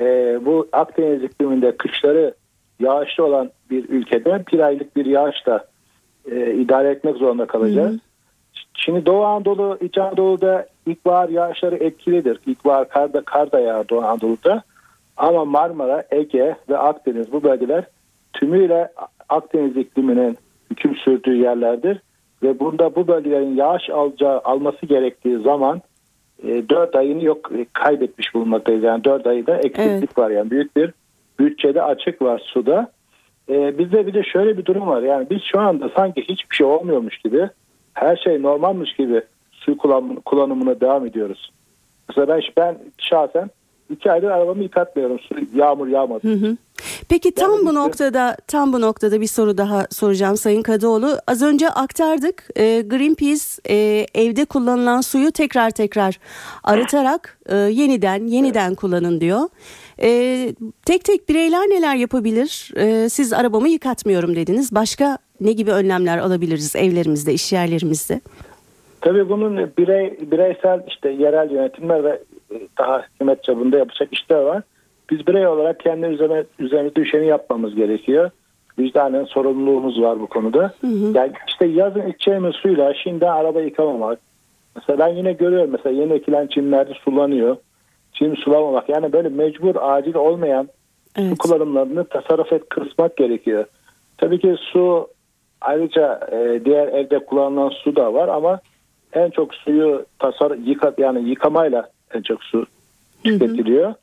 E, bu Akdeniz ikliminde kışları yağışlı olan bir ülkede bir aylık bir yağışla e, idare etmek zorunda kalacağız. Hı hı. Şimdi Doğu Anadolu, İç Anadolu'da ilkbahar yağışları etkilidir. İlkbahar karda kar da yağar Doğu Anadolu'da. Ama Marmara, Ege ve Akdeniz bu bölgeler tümüyle Akdeniz ikliminin hüküm sürdüğü yerlerdir. Ve bunda bu bölgelerin yağış alacağı, alması gerektiği zaman e, 4 ayını yok e, kaybetmiş bulunmaktayız. Yani 4 ayda eksiklik evet. var. Yani büyük bir bütçede açık var suda. E, bizde bir de şöyle bir durum var. Yani biz şu anda sanki hiçbir şey olmuyormuş gibi her şey normalmiş gibi su kullan, kullanımına devam ediyoruz. Mesela ben, ben şahsen iki aydır arabamı yıkatmıyorum. Su, yağmur yağmadı. Hı hı. Peki tam yani bu işte, noktada tam bu noktada bir soru daha soracağım Sayın Kadıoğlu. Az önce aktardık. E, Greenpeace e, evde kullanılan suyu tekrar tekrar arıtarak e, yeniden yeniden kullanın diyor. E, tek tek bireyler neler yapabilir? E, siz arabamı yıkatmıyorum dediniz. Başka ne gibi önlemler alabiliriz evlerimizde, iş yerlerimizde? Tabii bunun birey bireysel işte yerel yönetimler ve daha hükümet çapında yapacak işler var. Biz birey olarak kendi üzerine, üzerine düşeni yapmamız gerekiyor. Vicdanen sorumluluğumuz var bu konuda. Hı hı. Yani işte yazın içeceğimiz suyla şimdi araba yıkamamak. Mesela ben yine görüyorum mesela yeni ekilen çimlerde sulanıyor. Çim sulamamak yani böyle mecbur acil olmayan evet. su kullanımlarını tasarruf et kısmak gerekiyor. Tabii ki su ayrıca e, diğer evde kullanılan su da var ama en çok suyu tasar yıka yani yıkamayla en çok su tüketiliyor.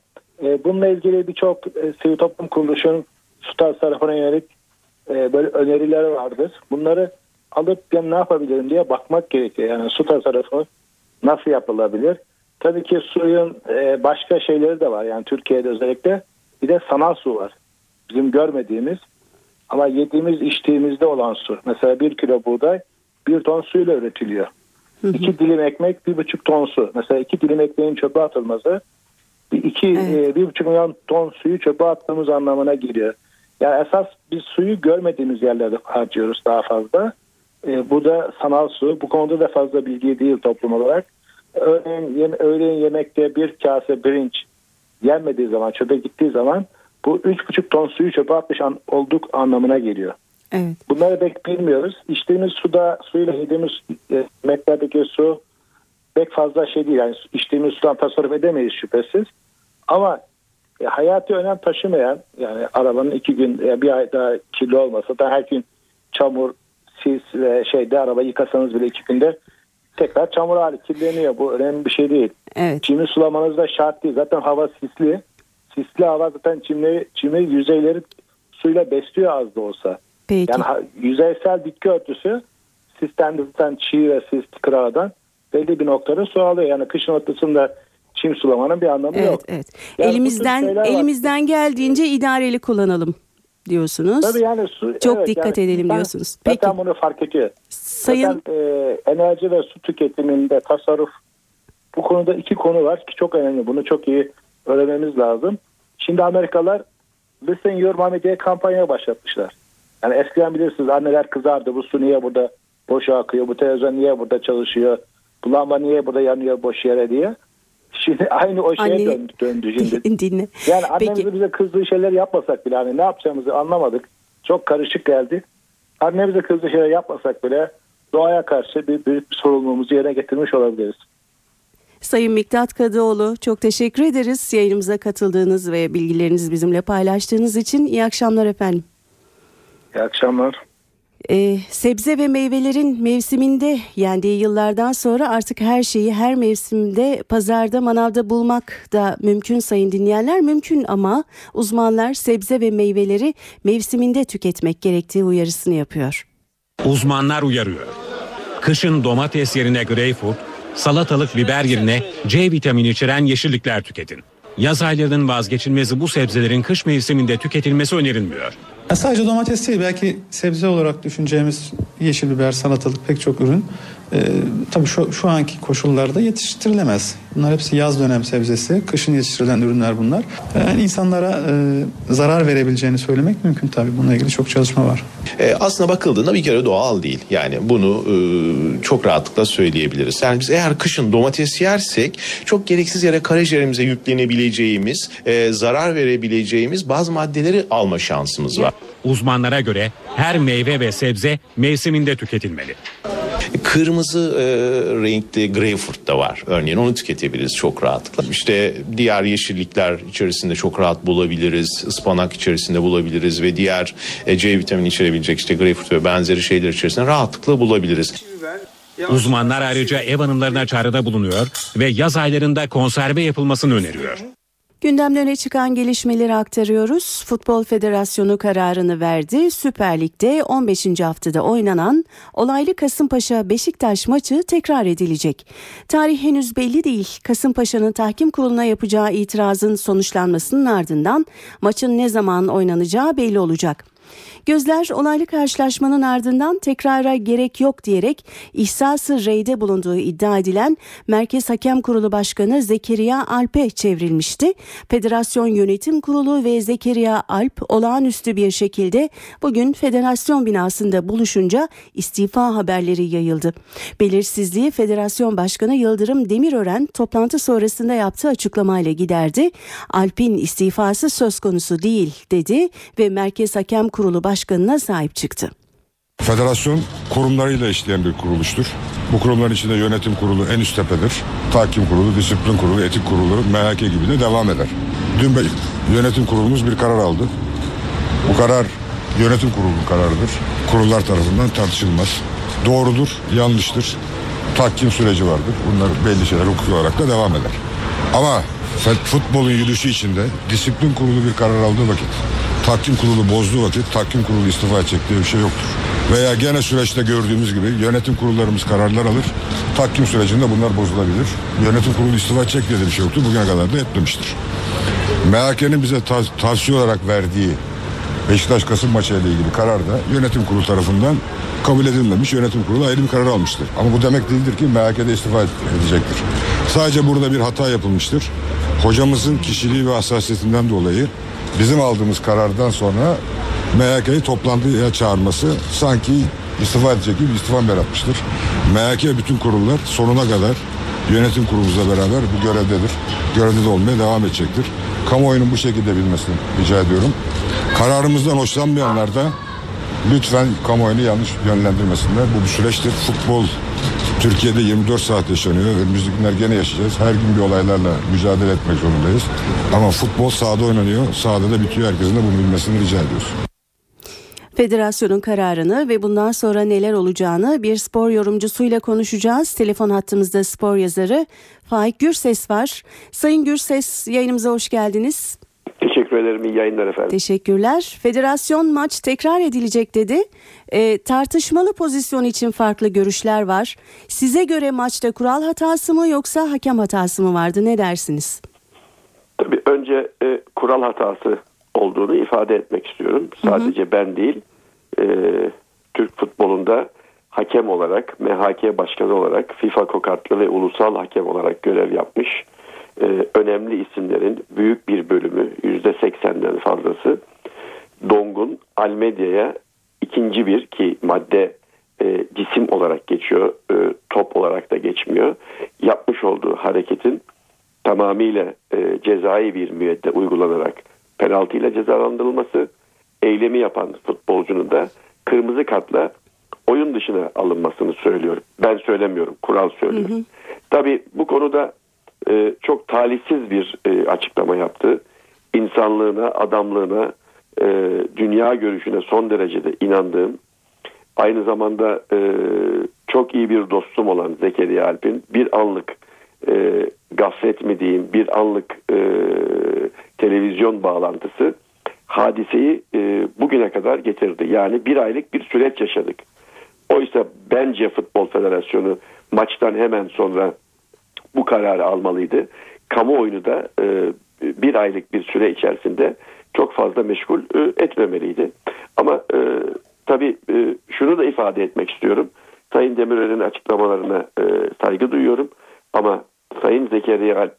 E, bununla ilgili birçok e, sivil toplum kuruluşunun su tasarrufuna yönelik e, böyle önerileri vardır. Bunları alıp ben ne yapabilirim diye bakmak gerekiyor. Yani su tasarrufu nasıl yapılabilir? Tabii ki suyun e, başka şeyleri de var. Yani Türkiye'de özellikle bir de sanal su var. Bizim görmediğimiz ama yediğimiz içtiğimizde olan su. Mesela bir kilo buğday bir ton suyla üretiliyor. Hı hı. İki dilim ekmek bir buçuk ton su. Mesela iki dilim ekmeğin çöpe atılması bir iki evet. e, bir buçuk milyon ton suyu çöpe attığımız anlamına geliyor. Yani esas biz suyu görmediğimiz yerlerde harcıyoruz daha fazla. E, bu da sanal su. Bu konuda da fazla bilgi değil toplum olarak. Örneğin yem, öğleyin yemekte bir kase pirinç yenmediği zaman çöpe gittiği zaman bu üç buçuk ton suyu çöpe atmış an, olduk anlamına geliyor. Evet. Bunları pek bilmiyoruz. İçtiğimiz suda suyla yediğimiz e, yemeklerdeki su pek fazla şey değil. Yani içtiğimiz sudan tasarruf edemeyiz şüphesiz. Ama e, hayati önem taşımayan yani arabanın iki gün e, bir ay daha kirli olmasa da her gün çamur, sis ve şeyde araba yıkasanız bile iki günde tekrar çamur hali kirleniyor. Bu önemli bir şey değil. Evet. Çimi sulamanız da şart değil. Zaten hava sisli. Sisli hava zaten çimleri, çimi yüzeyleri suyla besliyor az da olsa. Peki. Yani yüzeysel bitki örtüsü sisten zaten çiğ ve sis kıradan belli bir noktada su alıyor. Yani kışın ortasında çim sulamanın bir anlamı evet, yok. Evet. Yani elimizden elimizden var. geldiğince idareli kullanalım diyorsunuz. Tabii yani su, çok evet, dikkat yani edelim diyorsunuz. Peki. Zaten bunu fark ediyor. Sayın zaten, e, enerji ve su tüketiminde tasarruf bu konuda iki konu var ki çok önemli. Bunu çok iyi öğrenmemiz lazım. Şimdi Amerikalılar Listen Your Mommy diye kampanya başlatmışlar. Yani eskiden bilirsiniz anneler kızardı. Bu su niye burada boş akıyor? Bu televizyon niye burada çalışıyor? Bu lamba niye burada yanıyor boş yere diye. Şimdi aynı o şeye Anne, döndü, döndü şimdi. Dinle. Yani annemizin Peki. bize kızdığı şeyler yapmasak bile hani ne yapacağımızı anlamadık. Çok karışık geldi. Annemize kızdığı şeyler yapmasak bile doğaya karşı bir büyük bir sorumluluğumuzu yerine getirmiş olabiliriz. Sayın Miktat Kadıoğlu çok teşekkür ederiz yayınımıza katıldığınız ve bilgilerinizi bizimle paylaştığınız için. İyi akşamlar efendim. İyi akşamlar. Ee, sebze ve meyvelerin mevsiminde yendiği yıllardan sonra artık her şeyi her mevsimde pazarda manavda bulmak da mümkün sayın dinleyenler mümkün ama uzmanlar sebze ve meyveleri mevsiminde tüketmek gerektiği uyarısını yapıyor. Uzmanlar uyarıyor. Kışın domates yerine greyfurt, Salatalık, biber yerine C vitamini içeren yeşillikler tüketin. Yaz aylarının vazgeçilmezi bu sebzelerin kış mevsiminde tüketilmesi önerilmiyor. Ya sadece domates değil belki sebze olarak düşüneceğimiz yeşil biber, salatalık pek çok ürün e, tabii şu, şu anki koşullarda yetiştirilemez. Bunlar hepsi yaz dönem sebzesi, kışın yetiştirilen ürünler bunlar. Yani insanlara e, zarar verebileceğini söylemek mümkün tabii. Bununla ilgili çok çalışma var. E, aslına bakıldığında bir kere doğal değil. Yani bunu e, çok rahatlıkla söyleyebiliriz. Yani biz eğer kışın domates yersek çok gereksiz yere karaciğerimize yüklenebileceğimiz, e, zarar verebileceğimiz bazı maddeleri alma şansımız var. Uzmanlara göre her meyve ve sebze mevsiminde tüketilmeli. Kırmızı e, renkli greyfurt da var. Örneğin onu tüketebiliriz çok rahatlıkla. İşte diğer yeşillikler içerisinde çok rahat bulabiliriz. Ispanak içerisinde bulabiliriz ve diğer e, C vitamini içerebilecek işte greyfurt ve benzeri şeyler içerisinde rahatlıkla bulabiliriz. Uzmanlar ayrıca ev hanımlarına çağrıda bulunuyor ve yaz aylarında konserve yapılmasını öneriyor. Gündemde öne çıkan gelişmeleri aktarıyoruz. Futbol Federasyonu kararını verdi. Süper Lig'de 15. haftada oynanan olaylı Kasımpaşa Beşiktaş maçı tekrar edilecek. Tarih henüz belli değil. Kasımpaşa'nın tahkim kuruluna yapacağı itirazın sonuçlanmasının ardından maçın ne zaman oynanacağı belli olacak. Gözler olaylı karşılaşmanın ardından tekrara gerek yok diyerek ihsası reyde bulunduğu iddia edilen Merkez Hakem Kurulu Başkanı Zekeriya Alp'e çevrilmişti. Federasyon Yönetim Kurulu ve Zekeriya Alp olağanüstü bir şekilde bugün federasyon binasında buluşunca istifa haberleri yayıldı. Belirsizliği Federasyon Başkanı Yıldırım Demirören toplantı sonrasında yaptığı açıklamayla giderdi. Alp'in istifası söz konusu değil dedi ve Merkez Hakem Kurulu Başkanı'na sahip çıktı. Federasyon kurumlarıyla işleyen bir kuruluştur. Bu kurumların içinde yönetim kurulu en üst tepedir. Tahkim kurulu, disiplin kurulu, etik kurulu, MHK gibi de devam eder. Dün yönetim kurulumuz bir karar aldı. Bu karar yönetim kurulunun kararıdır. Kurullar tarafından tartışılmaz. Doğrudur, yanlıştır. Tahkim süreci vardır. Bunlar belli şeyler hukuki olarak da devam eder. Ama futbolun yürüyüşü içinde disiplin kurulu bir karar aldığı vakit tahkim kurulu bozduğu vakit tahkim kurulu istifa edecek diye bir şey yoktur. Veya gene süreçte gördüğümüz gibi yönetim kurullarımız kararlar alır. Tahkim sürecinde bunlar bozulabilir. Yönetim kurulu istifa edecek diye bir şey yoktur. Bugüne kadar da etmemiştir. MHK'nin bize tav- tavsiye olarak verdiği Beşiktaş Kasım maçı ile ilgili karar da yönetim kurulu tarafından kabul edilmemiş. Yönetim kurulu ayrı bir karar almıştır. Ama bu demek değildir ki MHK'de istifa edecektir. Sadece burada bir hata yapılmıştır. Hocamızın kişiliği ve hassasiyetinden dolayı bizim aldığımız karardan sonra MHK'yi toplantıya çağırması sanki istifa edecek gibi istifa yaratmıştır. MHK bütün kurullar sonuna kadar yönetim kurulumuzla beraber bu görevdedir. Görevde de olmaya devam edecektir. Kamuoyunun bu şekilde bilmesini rica ediyorum. Kararımızdan hoşlanmayanlar da lütfen kamuoyunu yanlış yönlendirmesinler. Bu bir süreçtir. Futbol Türkiye'de 24 saat yaşanıyor. Önümüzdeki günler gene yaşayacağız. Her gün bir olaylarla mücadele etmek zorundayız. Ama futbol sahada oynanıyor. Sahada da bitiyor. Herkesin de bunu bilmesini rica ediyoruz. Federasyonun kararını ve bundan sonra neler olacağını bir spor yorumcusuyla konuşacağız. Telefon hattımızda spor yazarı Faik Gürses var. Sayın Gürses yayınımıza hoş geldiniz. Teşekkür ederim. İyi yayınlar efendim. Teşekkürler. Federasyon maç tekrar edilecek dedi. E, tartışmalı pozisyon için farklı görüşler var. Size göre maçta kural hatası mı yoksa hakem hatası mı vardı? Ne dersiniz? Tabii önce e, kural hatası olduğunu ifade etmek istiyorum. Sadece hı hı. ben değil, e, Türk futbolunda hakem olarak, MHK başkanı olarak, FIFA kokatlı ve ulusal hakem olarak görev yapmış e, önemli isimlerin büyük bir bölümü, yüzde seksenden fazlası Dong'un Almedya'ya ikinci bir ki madde e, cisim olarak geçiyor, e, top olarak da geçmiyor. Yapmış olduğu hareketin tamamıyla e, cezai bir müeddde uygulanarak penaltı ile cezalandırılması, eylemi yapan futbolcunun da kırmızı kartla oyun dışına alınmasını söylüyor. Ben söylemiyorum, kural söylüyor. Hı hı. Tabii bu konuda e, çok talihsiz bir e, açıklama yaptı. İnsanlığına, adamlığına, e, dünya görüşüne son derecede inandığım, aynı zamanda çok iyi bir dostum olan Zekeriya Alp'in bir anlık e, bir anlık televizyon bağlantısı hadiseyi bugüne kadar getirdi. Yani bir aylık bir süreç yaşadık. Oysa bence Futbol Federasyonu maçtan hemen sonra bu kararı almalıydı. Kamuoyunu da e, bir aylık bir süre içerisinde çok fazla meşgul e, etmemeliydi. Ama e, tabii e, şunu da ifade etmek istiyorum. Sayın Demirel'in açıklamalarına e, saygı duyuyorum. Ama Sayın Zekeriya Alp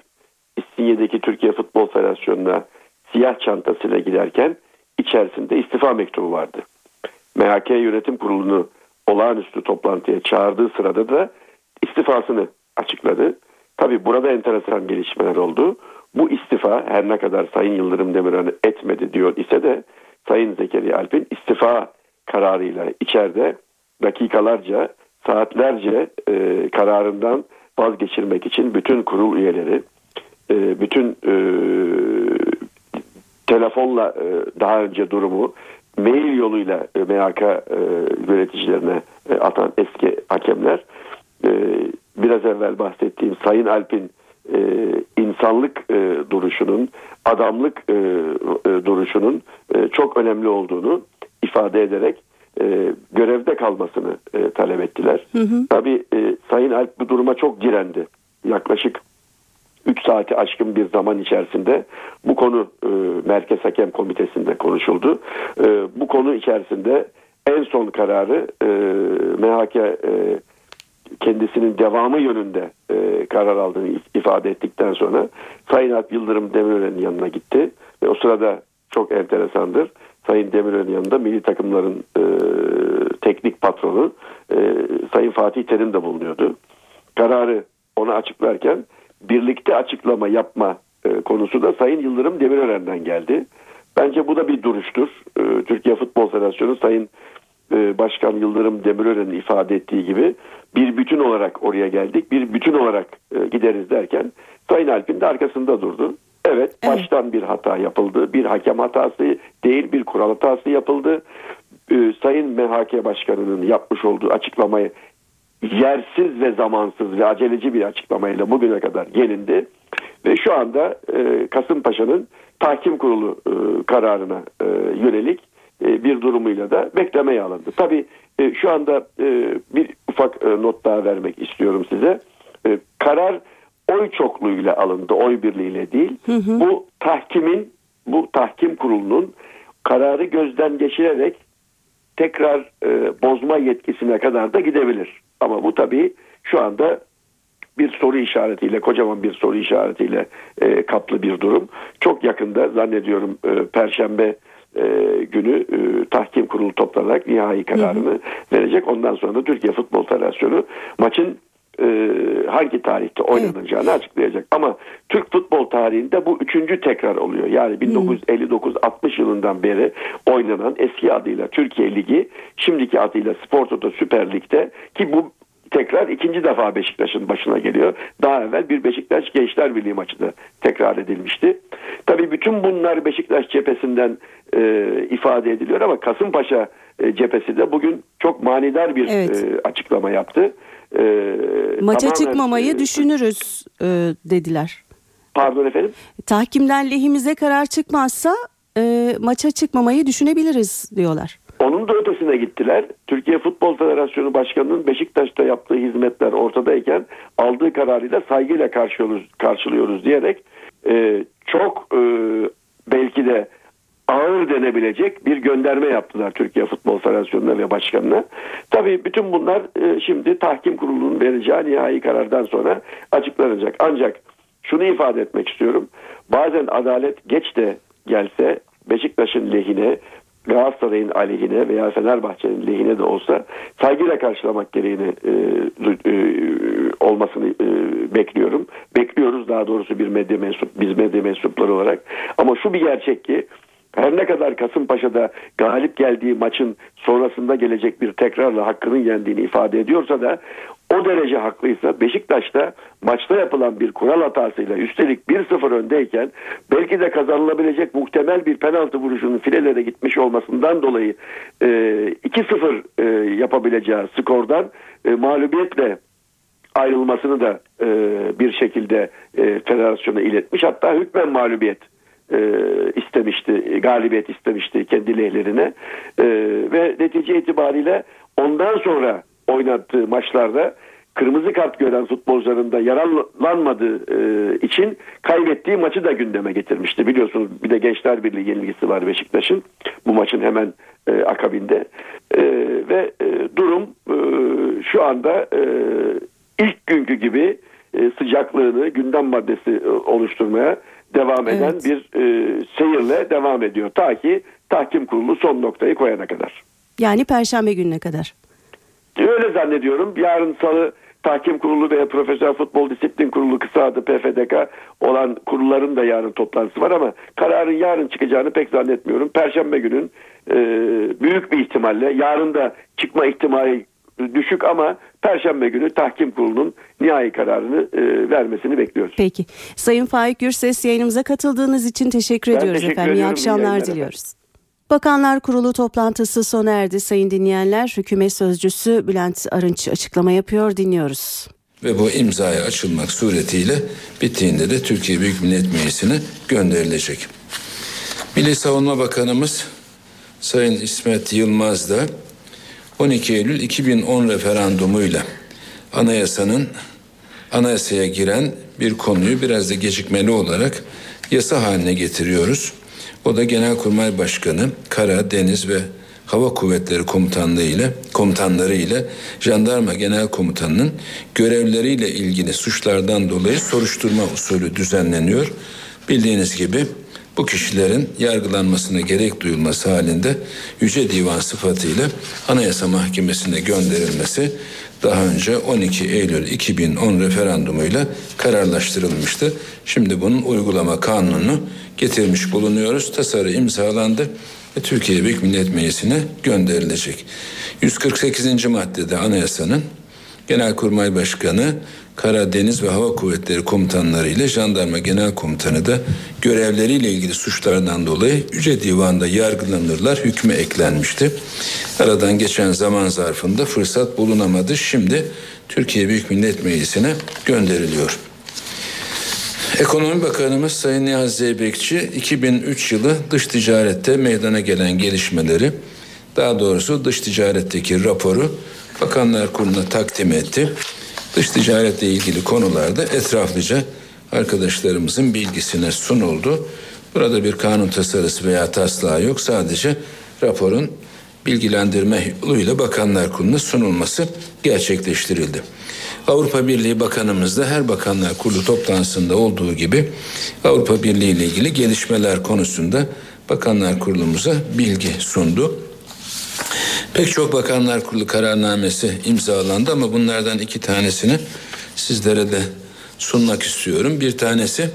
İstinye'deki Türkiye Futbol Federasyonu'na siyah çantasıyla giderken içerisinde istifa mektubu vardı. MHK Yönetim Kurulu'nu olağanüstü toplantıya çağırdığı sırada da istifasını açıkladı. Tabi burada enteresan gelişmeler oldu. Bu istifa her ne kadar Sayın Yıldırım Demirören etmedi diyor ise de Sayın Zekeriya Alp'in istifa kararıyla içeride dakikalarca, saatlerce e, kararından vazgeçirmek için bütün kurul üyeleri, e, bütün e, telefonla e, daha önce durumu mail yoluyla e, MHK e, yöneticilerine e, atan eski hakemler e, biraz evvel bahsettiğim Sayın Alp'in e, insanlık e, duruşunun, adamlık e, e, duruşunun e, çok önemli olduğunu ifade ederek e, görevde kalmasını e, talep ettiler. Hı hı. Tabii e, Sayın Alp bu duruma çok direndi. Yaklaşık 3 saati aşkın bir zaman içerisinde bu konu e, Merkez Hakem Komitesi'nde konuşuldu. E, bu konu içerisinde en son kararı e, MHK e, kendisinin devamı yönünde e, karar aldığını ifade ettikten sonra Sayın Alp Yıldırım Demirören'in yanına gitti. Ve o sırada çok enteresandır. Sayın Demirören'in yanında milli takımların e, teknik patronu e, Sayın Fatih Terim de bulunuyordu. Kararı ona açıklarken birlikte açıklama yapma e, konusu da Sayın Yıldırım Demirören'den geldi. Bence bu da bir duruştur. E, Türkiye Futbol Federasyonu Sayın Başkan Yıldırım Demirören'in ifade ettiği gibi bir bütün olarak oraya geldik. Bir bütün olarak e, gideriz derken Sayın Alp'in de arkasında durdu. Evet, evet baştan bir hata yapıldı. Bir hakem hatası değil bir kural hatası yapıldı. E, Sayın MHK Başkanı'nın yapmış olduğu açıklamayı yersiz ve zamansız ve aceleci bir açıklamayla bugüne kadar gelindi. Ve şu anda e, Kasımpaşa'nın tahkim kurulu e, kararına e, yönelik e, bir durumuyla da beklemeye alındı. Tabii e, şu anda e, bir ufak e, not daha vermek istiyorum size. E, karar oy çokluğuyla alındı, oy birliğiyle değil. Hı hı. Bu tahkimin, bu tahkim kurulunun kararı gözden geçirerek tekrar e, bozma yetkisine kadar da gidebilir. Ama bu tabii şu anda bir soru işaretiyle, kocaman bir soru işaretiyle e, kaplı bir durum. Çok yakında zannediyorum e, Perşembe e, günü e, tahkim kurulu toplanarak nihai kararını hı hı. verecek. Ondan sonra da Türkiye Futbol Federasyonu maçın e, hangi tarihte oynanacağını evet. açıklayacak. Ama Türk futbol tarihinde bu üçüncü tekrar oluyor. Yani 1959-60 yılından beri oynanan eski adıyla Türkiye Ligi, şimdiki adıyla Spor Toto Süper Lig'de ki bu tekrar ikinci defa Beşiktaş'ın başına geliyor. Daha evvel bir Beşiktaş Gençler Birliği maçı da tekrar edilmişti. Tabii bütün bunlar Beşiktaş cephesinden e, ifade ediliyor ama Kasımpaşa e, cephesi de bugün çok manidar bir evet. e, açıklama yaptı. E, Maça tamamen, çıkmamayı e, düşünürüz e, dediler. Pardon efendim? Tahkimden lehimize karar çıkmazsa e, maça çıkmamayı düşünebiliriz diyorlar. Onun da ötesine gittiler. Türkiye Futbol Federasyonu Başkanı'nın Beşiktaş'ta yaptığı hizmetler ortadayken aldığı kararıyla saygıyla karşılıyoruz, karşılıyoruz diyerek e, çok e, belki de ağır denebilecek bir gönderme yaptılar Türkiye Futbol Federasyonu'na ve başkanına. Tabii bütün bunlar e, şimdi tahkim kurulunun vereceği nihai karardan sonra açıklanacak. Ancak şunu ifade etmek istiyorum. Bazen adalet geç de gelse Beşiktaş'ın lehine Galatasaray'ın aleyhine veya Fenerbahçe'nin lehine de olsa saygıyla karşılamak gereğini e, e, olmasını e, bekliyorum. Bekliyoruz daha doğrusu bir medya mensup, biz medya mensupları olarak. Ama şu bir gerçek ki her ne kadar Kasımpaşa'da galip geldiği maçın sonrasında gelecek bir tekrarla hakkının yendiğini ifade ediyorsa da o derece haklıysa Beşiktaş'ta maçta yapılan bir kural hatasıyla üstelik 1-0 öndeyken belki de kazanılabilecek muhtemel bir penaltı vuruşunun filelere gitmiş olmasından dolayı e, 2-0 e, yapabileceği skordan e, mağlubiyetle ayrılmasını da e, bir şekilde federasyona iletmiş. Hatta hükmen mağlubiyet istemişti, galibiyet istemişti kendi lehlerine ve netice itibariyle ondan sonra oynattığı maçlarda kırmızı kart gören futbolcuların da yararlanmadığı e, için kaybettiği maçı da gündeme getirmişti. Biliyorsunuz bir de Gençler Birliği yenilgisi var Beşiktaş'ın bu maçın hemen e, akabinde. E, ve e, durum e, şu anda e, ilk günkü gibi e, sıcaklığını gündem maddesi e, oluşturmaya devam eden Evet. bir e, seyirle devam ediyor. Ta ki tahkim kurulu son noktayı koyana kadar. Yani perşembe gününe kadar. Öyle zannediyorum. Yarın salı tahkim kurulu veya Profesyonel Futbol Disiplin Kurulu kısa adı PFDK olan kurulların da yarın toplantısı var ama kararın yarın çıkacağını pek zannetmiyorum. Perşembe günün e, büyük bir ihtimalle yarın da çıkma ihtimali düşük ama Perşembe günü tahkim kurulunun nihai kararını e, vermesini bekliyoruz. Peki. Sayın Faik Gürses yayınımıza katıldığınız için teşekkür Ben ediyoruz teşekkür efendim. İyi akşamlar diliyoruz. Bakanlar Kurulu toplantısı sona erdi sayın dinleyenler. Hükümet sözcüsü Bülent Arınç açıklama yapıyor dinliyoruz. ve bu imzaya açılmak suretiyle bittiğinde de Türkiye Büyük Millet Meclisi'ne gönderilecek. Milli Savunma Bakanımız Sayın İsmet Yılmaz da 12 Eylül 2010 referandumuyla anayasanın anayasaya giren bir konuyu biraz da gecikmeli olarak yasa haline getiriyoruz. O da Genelkurmay Başkanı, Kara, Deniz ve Hava Kuvvetleri Komutanlığı ile komutanları ile Jandarma Genel Komutanı'nın görevleriyle ilgili suçlardan dolayı soruşturma usulü düzenleniyor. Bildiğiniz gibi bu kişilerin yargılanmasına gerek duyulması halinde Yüce Divan sıfatıyla Anayasa Mahkemesi'ne gönderilmesi daha önce 12 Eylül 2010 referandumuyla kararlaştırılmıştı. Şimdi bunun uygulama kanununu getirmiş bulunuyoruz. Tasarı imzalandı ve Türkiye Büyük Millet Meclisi'ne gönderilecek. 148. maddede anayasanın Genelkurmay Başkanı, Kara, Deniz ve Hava Kuvvetleri Komutanları ile Jandarma Genel Komutanı da görevleriyle ilgili suçlardan dolayı Yüce Divan'da yargılanırlar hükmü eklenmişti. Aradan geçen zaman zarfında fırsat bulunamadı. Şimdi Türkiye Büyük Millet Meclisi'ne gönderiliyor. Ekonomi Bakanımız Sayın Nihat Zeybekçi 2003 yılı dış ticarette meydana gelen gelişmeleri daha doğrusu dış ticaretteki raporu Bakanlar Kurulu'na takdim etti. Dış ticaretle ilgili konularda etraflıca arkadaşlarımızın bilgisine sunuldu. Burada bir kanun tasarısı veya taslağı yok. Sadece raporun bilgilendirme yoluyla Bakanlar Kurulu'na sunulması gerçekleştirildi. Avrupa Birliği Bakanımız da her Bakanlar Kurulu toplantısında olduğu gibi Avrupa Birliği ile ilgili gelişmeler konusunda Bakanlar Kurulumuza bilgi sundu. Pek çok Bakanlar Kurulu kararnamesi imzalandı ama bunlardan iki tanesini sizlere de sunmak istiyorum. Bir tanesi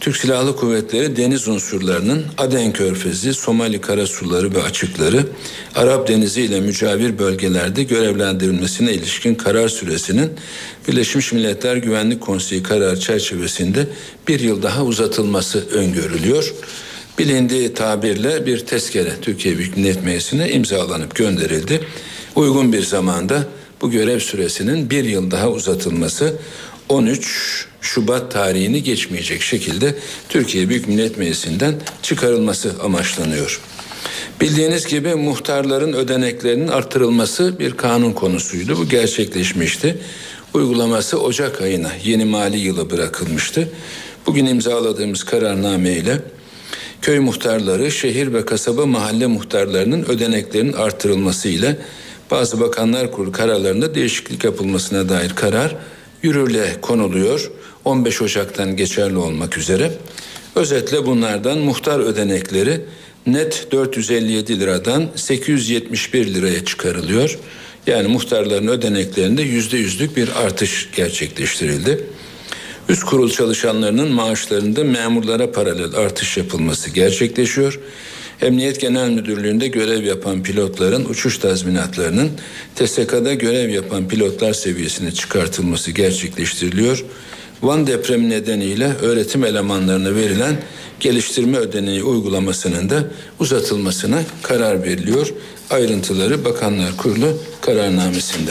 Türk Silahlı Kuvvetleri deniz unsurlarının Aden Körfezi, Somali karasuları ve açıkları, Arap Denizi ile mücavir bölgelerde görevlendirilmesine ilişkin karar süresinin Birleşmiş Milletler Güvenlik Konseyi kararı çerçevesinde bir yıl daha uzatılması öngörülüyor. Bilindiği tabirle bir tezkere Türkiye Büyük Millet Meclisi'ne imzalanıp gönderildi. Uygun bir zamanda bu görev süresinin bir yıl daha uzatılması 13 Şubat tarihini geçmeyecek şekilde Türkiye Büyük Millet Meclisi'nden çıkarılması amaçlanıyor. Bildiğiniz gibi muhtarların ödeneklerinin artırılması bir kanun konusuydu. Bu gerçekleşmişti. Uygulaması Ocak ayına yeni mali yılı bırakılmıştı. Bugün imzaladığımız kararname ile köy muhtarları, şehir ve kasaba mahalle muhtarlarının ödeneklerinin artırılması ile bazı bakanlar kurulu kararlarında değişiklik yapılmasına dair karar yürürlüğe konuluyor. 15 Ocak'tan geçerli olmak üzere. Özetle bunlardan muhtar ödenekleri net 457 liradan 871 liraya çıkarılıyor. Yani muhtarların ödeneklerinde yüzde yüzlük bir artış gerçekleştirildi. Üst kurul çalışanlarının maaşlarında memurlara paralel artış yapılması gerçekleşiyor. Emniyet Genel Müdürlüğü'nde görev yapan pilotların uçuş tazminatlarının TSK'da görev yapan pilotlar seviyesine çıkartılması gerçekleştiriliyor. Van depremi nedeniyle öğretim elemanlarına verilen geliştirme ödeneği uygulamasının da uzatılmasına karar veriliyor. Ayrıntıları Bakanlar Kurulu kararnamesinde.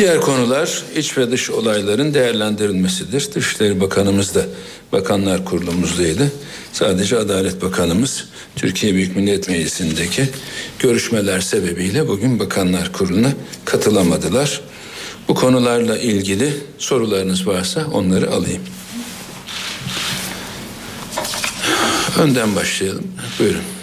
Diğer konular iç ve dış olayların değerlendirilmesidir. Dışişleri Bakanımız da Bakanlar Kurulumuzdaydı. Sadece Adalet Bakanımız Türkiye Büyük Millet Meclisi'ndeki görüşmeler sebebiyle bugün Bakanlar Kurulu'na katılamadılar. Bu konularla ilgili sorularınız varsa onları alayım. Önden başlayalım. Buyurun.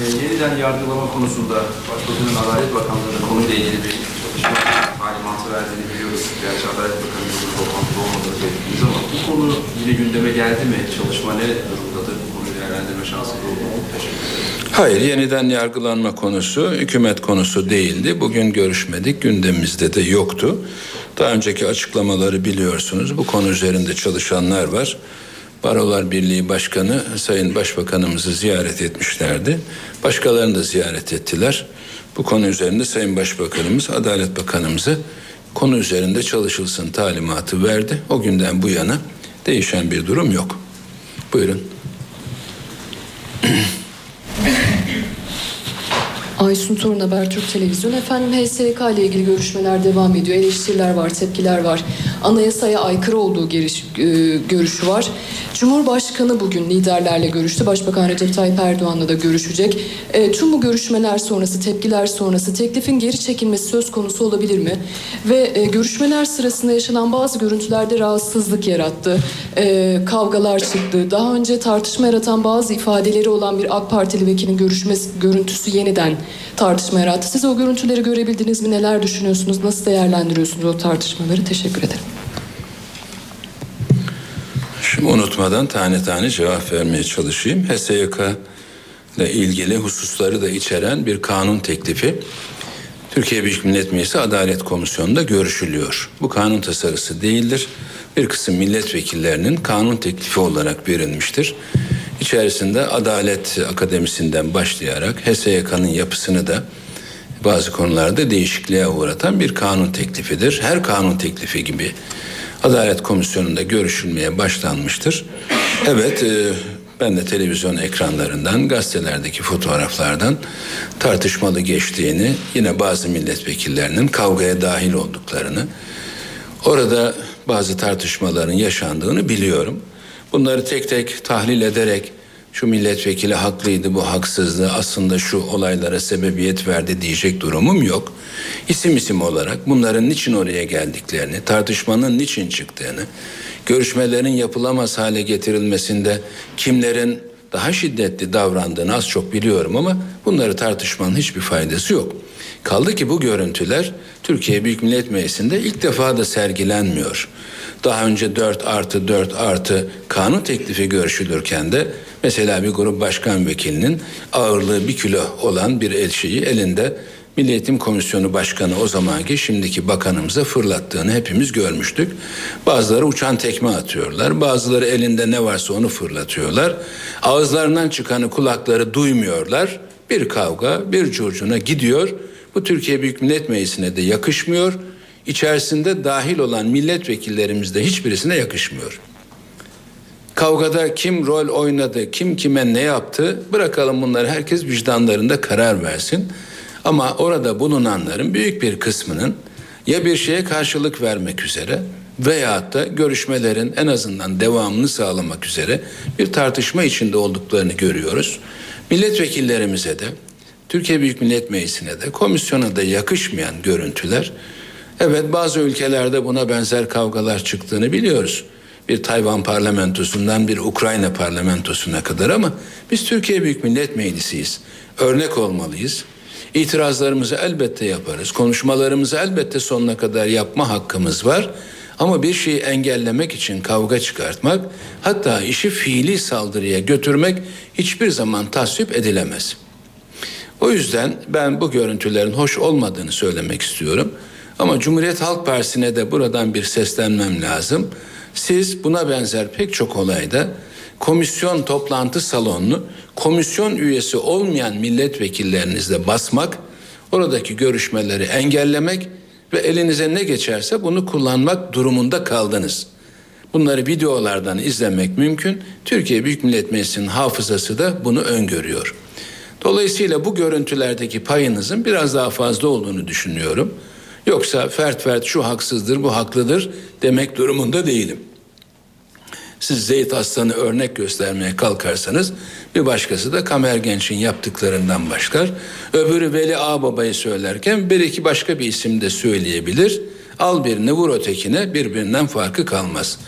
Ee, yeniden yargılama konusunda Başbakanın Adalet Bakanlığı'nın konuyla ilgili bir çalışma talimatı verdiğini biliyoruz. Gerçi Adalet Bakanı'nın toplantıda olmadığını belirttiniz ama bu konu yine gündeme geldi mi? Çalışma ne durumdadır? Bu konuyu değerlendirme şansınız oldu mu? Teşekkür ederim. Hayır, yeniden yargılanma konusu hükümet konusu değildi. Bugün görüşmedik, gündemimizde de yoktu. Daha önceki açıklamaları biliyorsunuz. Bu konu üzerinde çalışanlar var. Barolar Birliği Başkanı Sayın Başbakanımızı ziyaret etmişlerdi. Başkalarını da ziyaret ettiler. Bu konu üzerinde Sayın Başbakanımız Adalet Bakanımızı konu üzerinde çalışılsın talimatı verdi. O günden bu yana değişen bir durum yok. Buyurun. Aysun Torun Habertürk Televizyon. Efendim HSK ile ilgili görüşmeler devam ediyor. Eleştiriler var, tepkiler var. Anayasaya aykırı olduğu giriş, e, görüşü var. Cumhurbaşkanı bugün liderlerle görüştü. Başbakan Recep Tayyip Erdoğan'la da görüşecek. E, tüm bu görüşmeler sonrası, tepkiler sonrası teklifin geri çekilmesi söz konusu olabilir mi? Ve e, görüşmeler sırasında yaşanan bazı görüntülerde rahatsızlık yarattı. E, kavgalar çıktı. Daha önce tartışma yaratan bazı ifadeleri olan bir AK Partili vekilin görüşmesi görüntüsü yeniden tartışma yarattı. Siz o görüntüleri görebildiniz mi? Neler düşünüyorsunuz? Nasıl değerlendiriyorsunuz o tartışmaları? Teşekkür ederim. Şimdi unutmadan tane tane cevap vermeye çalışayım. HSYK ile ilgili hususları da içeren bir kanun teklifi Türkiye Büyük Millet Meclisi Adalet Komisyonu'nda görüşülüyor. Bu kanun tasarısı değildir. Bir kısım milletvekillerinin kanun teklifi olarak verilmiştir. İçerisinde Adalet Akademisi'nden başlayarak HSYK'nın yapısını da bazı konularda değişikliğe uğratan bir kanun teklifidir. Her kanun teklifi gibi Adalet Komisyonu'nda görüşülmeye başlanmıştır. Evet, e, ben de televizyon ekranlarından, gazetelerdeki fotoğraflardan tartışmalı geçtiğini, yine bazı milletvekillerinin kavgaya dahil olduklarını, orada bazı tartışmaların yaşandığını biliyorum. Bunları tek tek tahlil ederek şu milletvekili haklıydı, bu haksızdı, aslında şu olaylara sebebiyet verdi diyecek durumum yok. İsim isim olarak bunların niçin oraya geldiklerini, tartışmanın niçin çıktığını, görüşmelerin yapılamaz hale getirilmesinde kimlerin daha şiddetli davrandığını az çok biliyorum ama bunları tartışmanın hiçbir faydası yok. Kaldı ki bu görüntüler Türkiye Büyük Millet Meclisi'nde ilk defa da sergilenmiyor. Daha önce 4 artı 4 artı kanun teklifi görüşülürken de mesela bir grup başkan vekilinin ağırlığı bir kilo olan bir el şeyi elinde Milli Eğitim Komisyonu Başkanı o zamanki şimdiki bakanımıza fırlattığını hepimiz görmüştük. Bazıları uçan tekme atıyorlar. Bazıları elinde ne varsa onu fırlatıyorlar. Ağızlarından çıkanı kulakları duymuyorlar. Bir kavga bir curcuna gidiyor. Bu Türkiye Büyük Millet Meclisi'ne de yakışmıyor. İçerisinde dahil olan milletvekillerimiz de hiçbirisine yakışmıyor. Kavgada kim rol oynadı, kim kime ne yaptı bırakalım bunları herkes vicdanlarında karar versin. Ama orada bulunanların büyük bir kısmının ya bir şeye karşılık vermek üzere veyahut da görüşmelerin en azından devamını sağlamak üzere bir tartışma içinde olduklarını görüyoruz. Milletvekillerimize de Türkiye Büyük Millet Meclisi'ne de komisyona da yakışmayan görüntüler evet bazı ülkelerde buna benzer kavgalar çıktığını biliyoruz. Bir Tayvan parlamentosundan bir Ukrayna parlamentosuna kadar ama biz Türkiye Büyük Millet Meclisi'yiz. Örnek olmalıyız. İtirazlarımızı elbette yaparız. Konuşmalarımızı elbette sonuna kadar yapma hakkımız var. Ama bir şeyi engellemek için kavga çıkartmak, hatta işi fiili saldırıya götürmek hiçbir zaman tasvip edilemez. O yüzden ben bu görüntülerin hoş olmadığını söylemek istiyorum. Ama Cumhuriyet Halk Partisi'ne de buradan bir seslenmem lazım. Siz buna benzer pek çok olayda komisyon toplantı salonunu komisyon üyesi olmayan milletvekillerinizle basmak, oradaki görüşmeleri engellemek ve elinize ne geçerse bunu kullanmak durumunda kaldınız. Bunları videolardan izlemek mümkün. Türkiye Büyük Millet Meclisi'nin hafızası da bunu öngörüyor. Dolayısıyla bu görüntülerdeki payınızın biraz daha fazla olduğunu düşünüyorum. Yoksa fert fert şu haksızdır bu haklıdır demek durumunda değilim. Siz Zeyt Aslan'ı örnek göstermeye kalkarsanız bir başkası da Kamer Genç'in yaptıklarından başlar. Öbürü Veli Ağbaba'yı söylerken bir iki başka bir isim de söyleyebilir. Al birini vur ötekine birbirinden farkı kalmaz.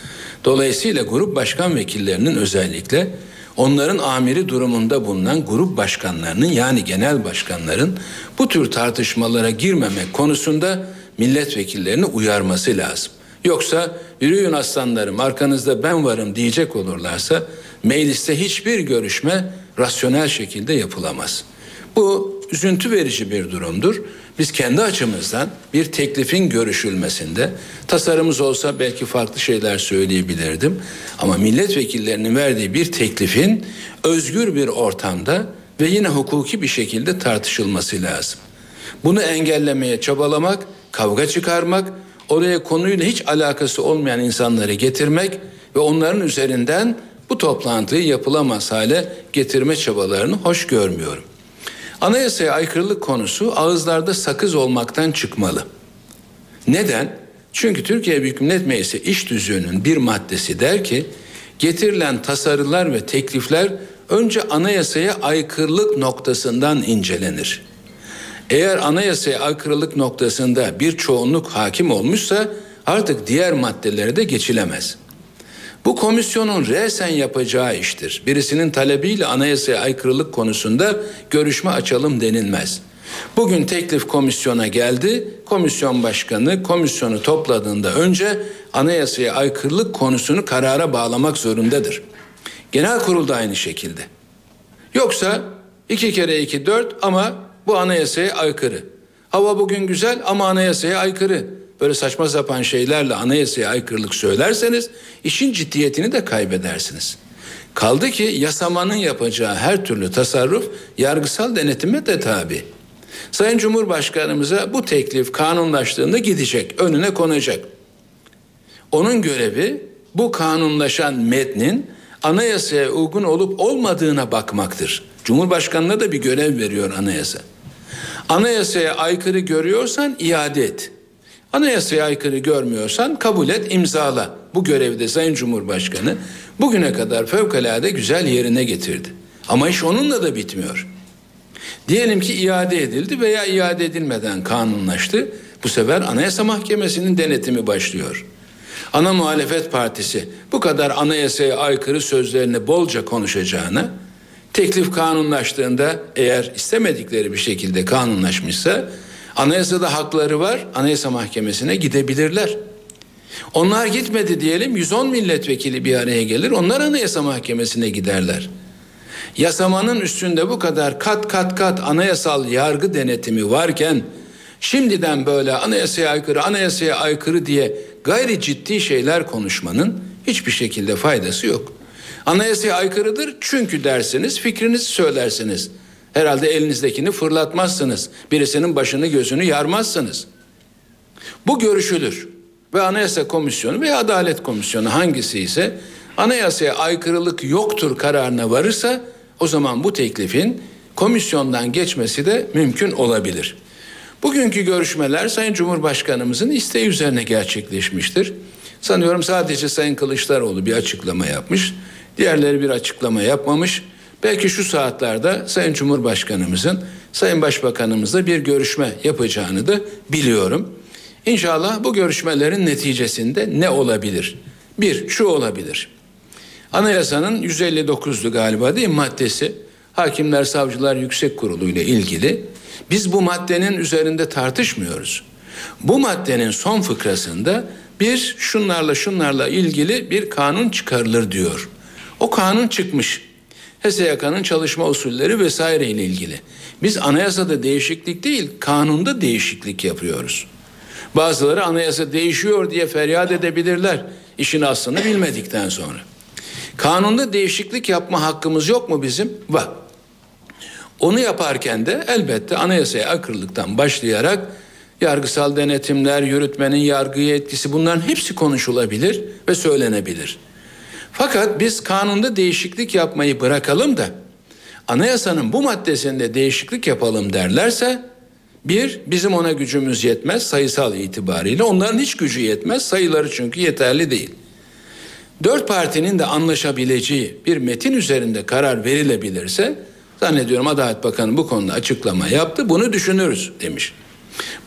Dolayısıyla grup başkan vekillerinin özellikle onların amiri durumunda bulunan grup başkanlarının yani genel başkanların bu tür tartışmalara girmemek konusunda milletvekillerini uyarması lazım. Yoksa yürüyün aslanlarım arkanızda ben varım diyecek olurlarsa mecliste hiçbir görüşme rasyonel şekilde yapılamaz. Bu üzüntü verici bir durumdur. Biz kendi açımızdan bir teklifin görüşülmesinde tasarımız olsa belki farklı şeyler söyleyebilirdim. Ama milletvekillerinin verdiği bir teklifin özgür bir ortamda ve yine hukuki bir şekilde tartışılması lazım. Bunu engellemeye çabalamak, kavga çıkarmak, oraya konuyla hiç alakası olmayan insanları getirmek ve onların üzerinden bu toplantıyı yapılamaz hale getirme çabalarını hoş görmüyorum. Anayasaya aykırılık konusu ağızlarda sakız olmaktan çıkmalı. Neden? Çünkü Türkiye Büyük Millet Meclisi iş tüzüğünün bir maddesi der ki getirilen tasarılar ve teklifler önce anayasaya aykırılık noktasından incelenir. Eğer anayasaya aykırılık noktasında bir çoğunluk hakim olmuşsa artık diğer maddelere de geçilemez. Bu komisyonun resen yapacağı iştir. Birisinin talebiyle anayasaya aykırılık konusunda görüşme açalım denilmez. Bugün teklif komisyona geldi. Komisyon başkanı komisyonu topladığında önce anayasaya aykırılık konusunu karara bağlamak zorundadır. Genel kurul da aynı şekilde. Yoksa iki kere iki dört ama bu anayasaya aykırı. Hava bugün güzel ama anayasaya aykırı. Böyle saçma sapan şeylerle anayasaya aykırılık söylerseniz işin ciddiyetini de kaybedersiniz. Kaldı ki yasamanın yapacağı her türlü tasarruf yargısal denetime de tabi. Sayın Cumhurbaşkanımıza bu teklif kanunlaştığında gidecek, önüne konacak. Onun görevi bu kanunlaşan metnin anayasaya uygun olup olmadığına bakmaktır. Cumhurbaşkanına da bir görev veriyor anayasa. Anayasaya aykırı görüyorsan iade et. Anayasaya aykırı görmüyorsan kabul et, imzala. Bu görevde Sayın Cumhurbaşkanı bugüne kadar fevkalade güzel yerine getirdi. Ama iş onunla da bitmiyor. Diyelim ki iade edildi veya iade edilmeden kanunlaştı. Bu sefer Anayasa Mahkemesi'nin denetimi başlıyor. Ana muhalefet partisi bu kadar anayasaya aykırı sözlerini bolca konuşacağına teklif kanunlaştığında eğer istemedikleri bir şekilde kanunlaşmışsa anayasada hakları var Anayasa Mahkemesi'ne gidebilirler. Onlar gitmedi diyelim 110 milletvekili bir araya gelir onlar Anayasa Mahkemesi'ne giderler. Yasamanın üstünde bu kadar kat kat kat anayasal yargı denetimi varken şimdiden böyle anayasaya aykırı anayasaya aykırı diye gayri ciddi şeyler konuşmanın hiçbir şekilde faydası yok. Anayasaya aykırıdır çünkü dersiniz fikrinizi söylersiniz. Herhalde elinizdekini fırlatmazsınız. Birisinin başını gözünü yarmazsınız. Bu görüşülür. Ve Anayasa Komisyonu veya Adalet Komisyonu hangisi ise anayasaya aykırılık yoktur kararına varırsa o zaman bu teklifin komisyondan geçmesi de mümkün olabilir. Bugünkü görüşmeler Sayın Cumhurbaşkanımızın isteği üzerine gerçekleşmiştir. Sanıyorum sadece Sayın Kılıçdaroğlu bir açıklama yapmış. Diğerleri bir açıklama yapmamış. Belki şu saatlerde Sayın Cumhurbaşkanımızın Sayın Başbakanımızla bir görüşme yapacağını da biliyorum. İnşallah bu görüşmelerin neticesinde ne olabilir? Bir, şu olabilir. Anayasanın 159'lu galiba değil maddesi Hakimler Savcılar Yüksek Kurulu ile ilgili biz bu maddenin üzerinde tartışmıyoruz. Bu maddenin son fıkrasında bir şunlarla şunlarla ilgili bir kanun çıkarılır diyor. O kanun çıkmış. HSYK'nın çalışma usulleri vesaire ile ilgili. Biz anayasada değişiklik değil, kanunda değişiklik yapıyoruz. Bazıları anayasa değişiyor diye feryat edebilirler. İşin aslını bilmedikten sonra. Kanunda değişiklik yapma hakkımız yok mu bizim? Var. Onu yaparken de elbette anayasaya aykırılıktan başlayarak yargısal denetimler, yürütmenin yargıya etkisi bunların hepsi konuşulabilir ve söylenebilir. Fakat biz kanunda değişiklik yapmayı bırakalım da anayasanın bu maddesinde değişiklik yapalım derlerse Bir, bizim ona gücümüz yetmez sayısal itibariyle. Onların hiç gücü yetmez. Sayıları çünkü yeterli değil. Dört partinin de anlaşabileceği bir metin üzerinde karar verilebilirse zannediyorum Adalet Bakanı bu konuda açıklama yaptı. Bunu düşünürüz demiş.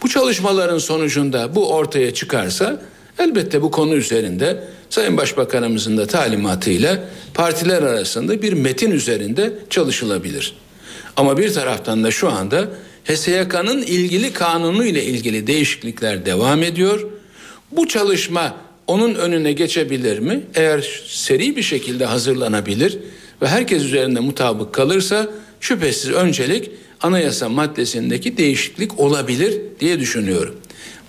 Bu çalışmaların sonucunda bu ortaya çıkarsa elbette bu konu üzerinde Sayın Başbakanımızın da talimatıyla partiler arasında bir metin üzerinde çalışılabilir. Ama bir taraftan da şu anda HSYK'nın ilgili kanunu ile ilgili değişiklikler devam ediyor. Bu çalışma onun önüne geçebilir mi? Eğer seri bir şekilde hazırlanabilir ve herkes üzerinde mutabık kalırsa şüphesiz öncelik anayasa maddesindeki değişiklik olabilir diye düşünüyorum.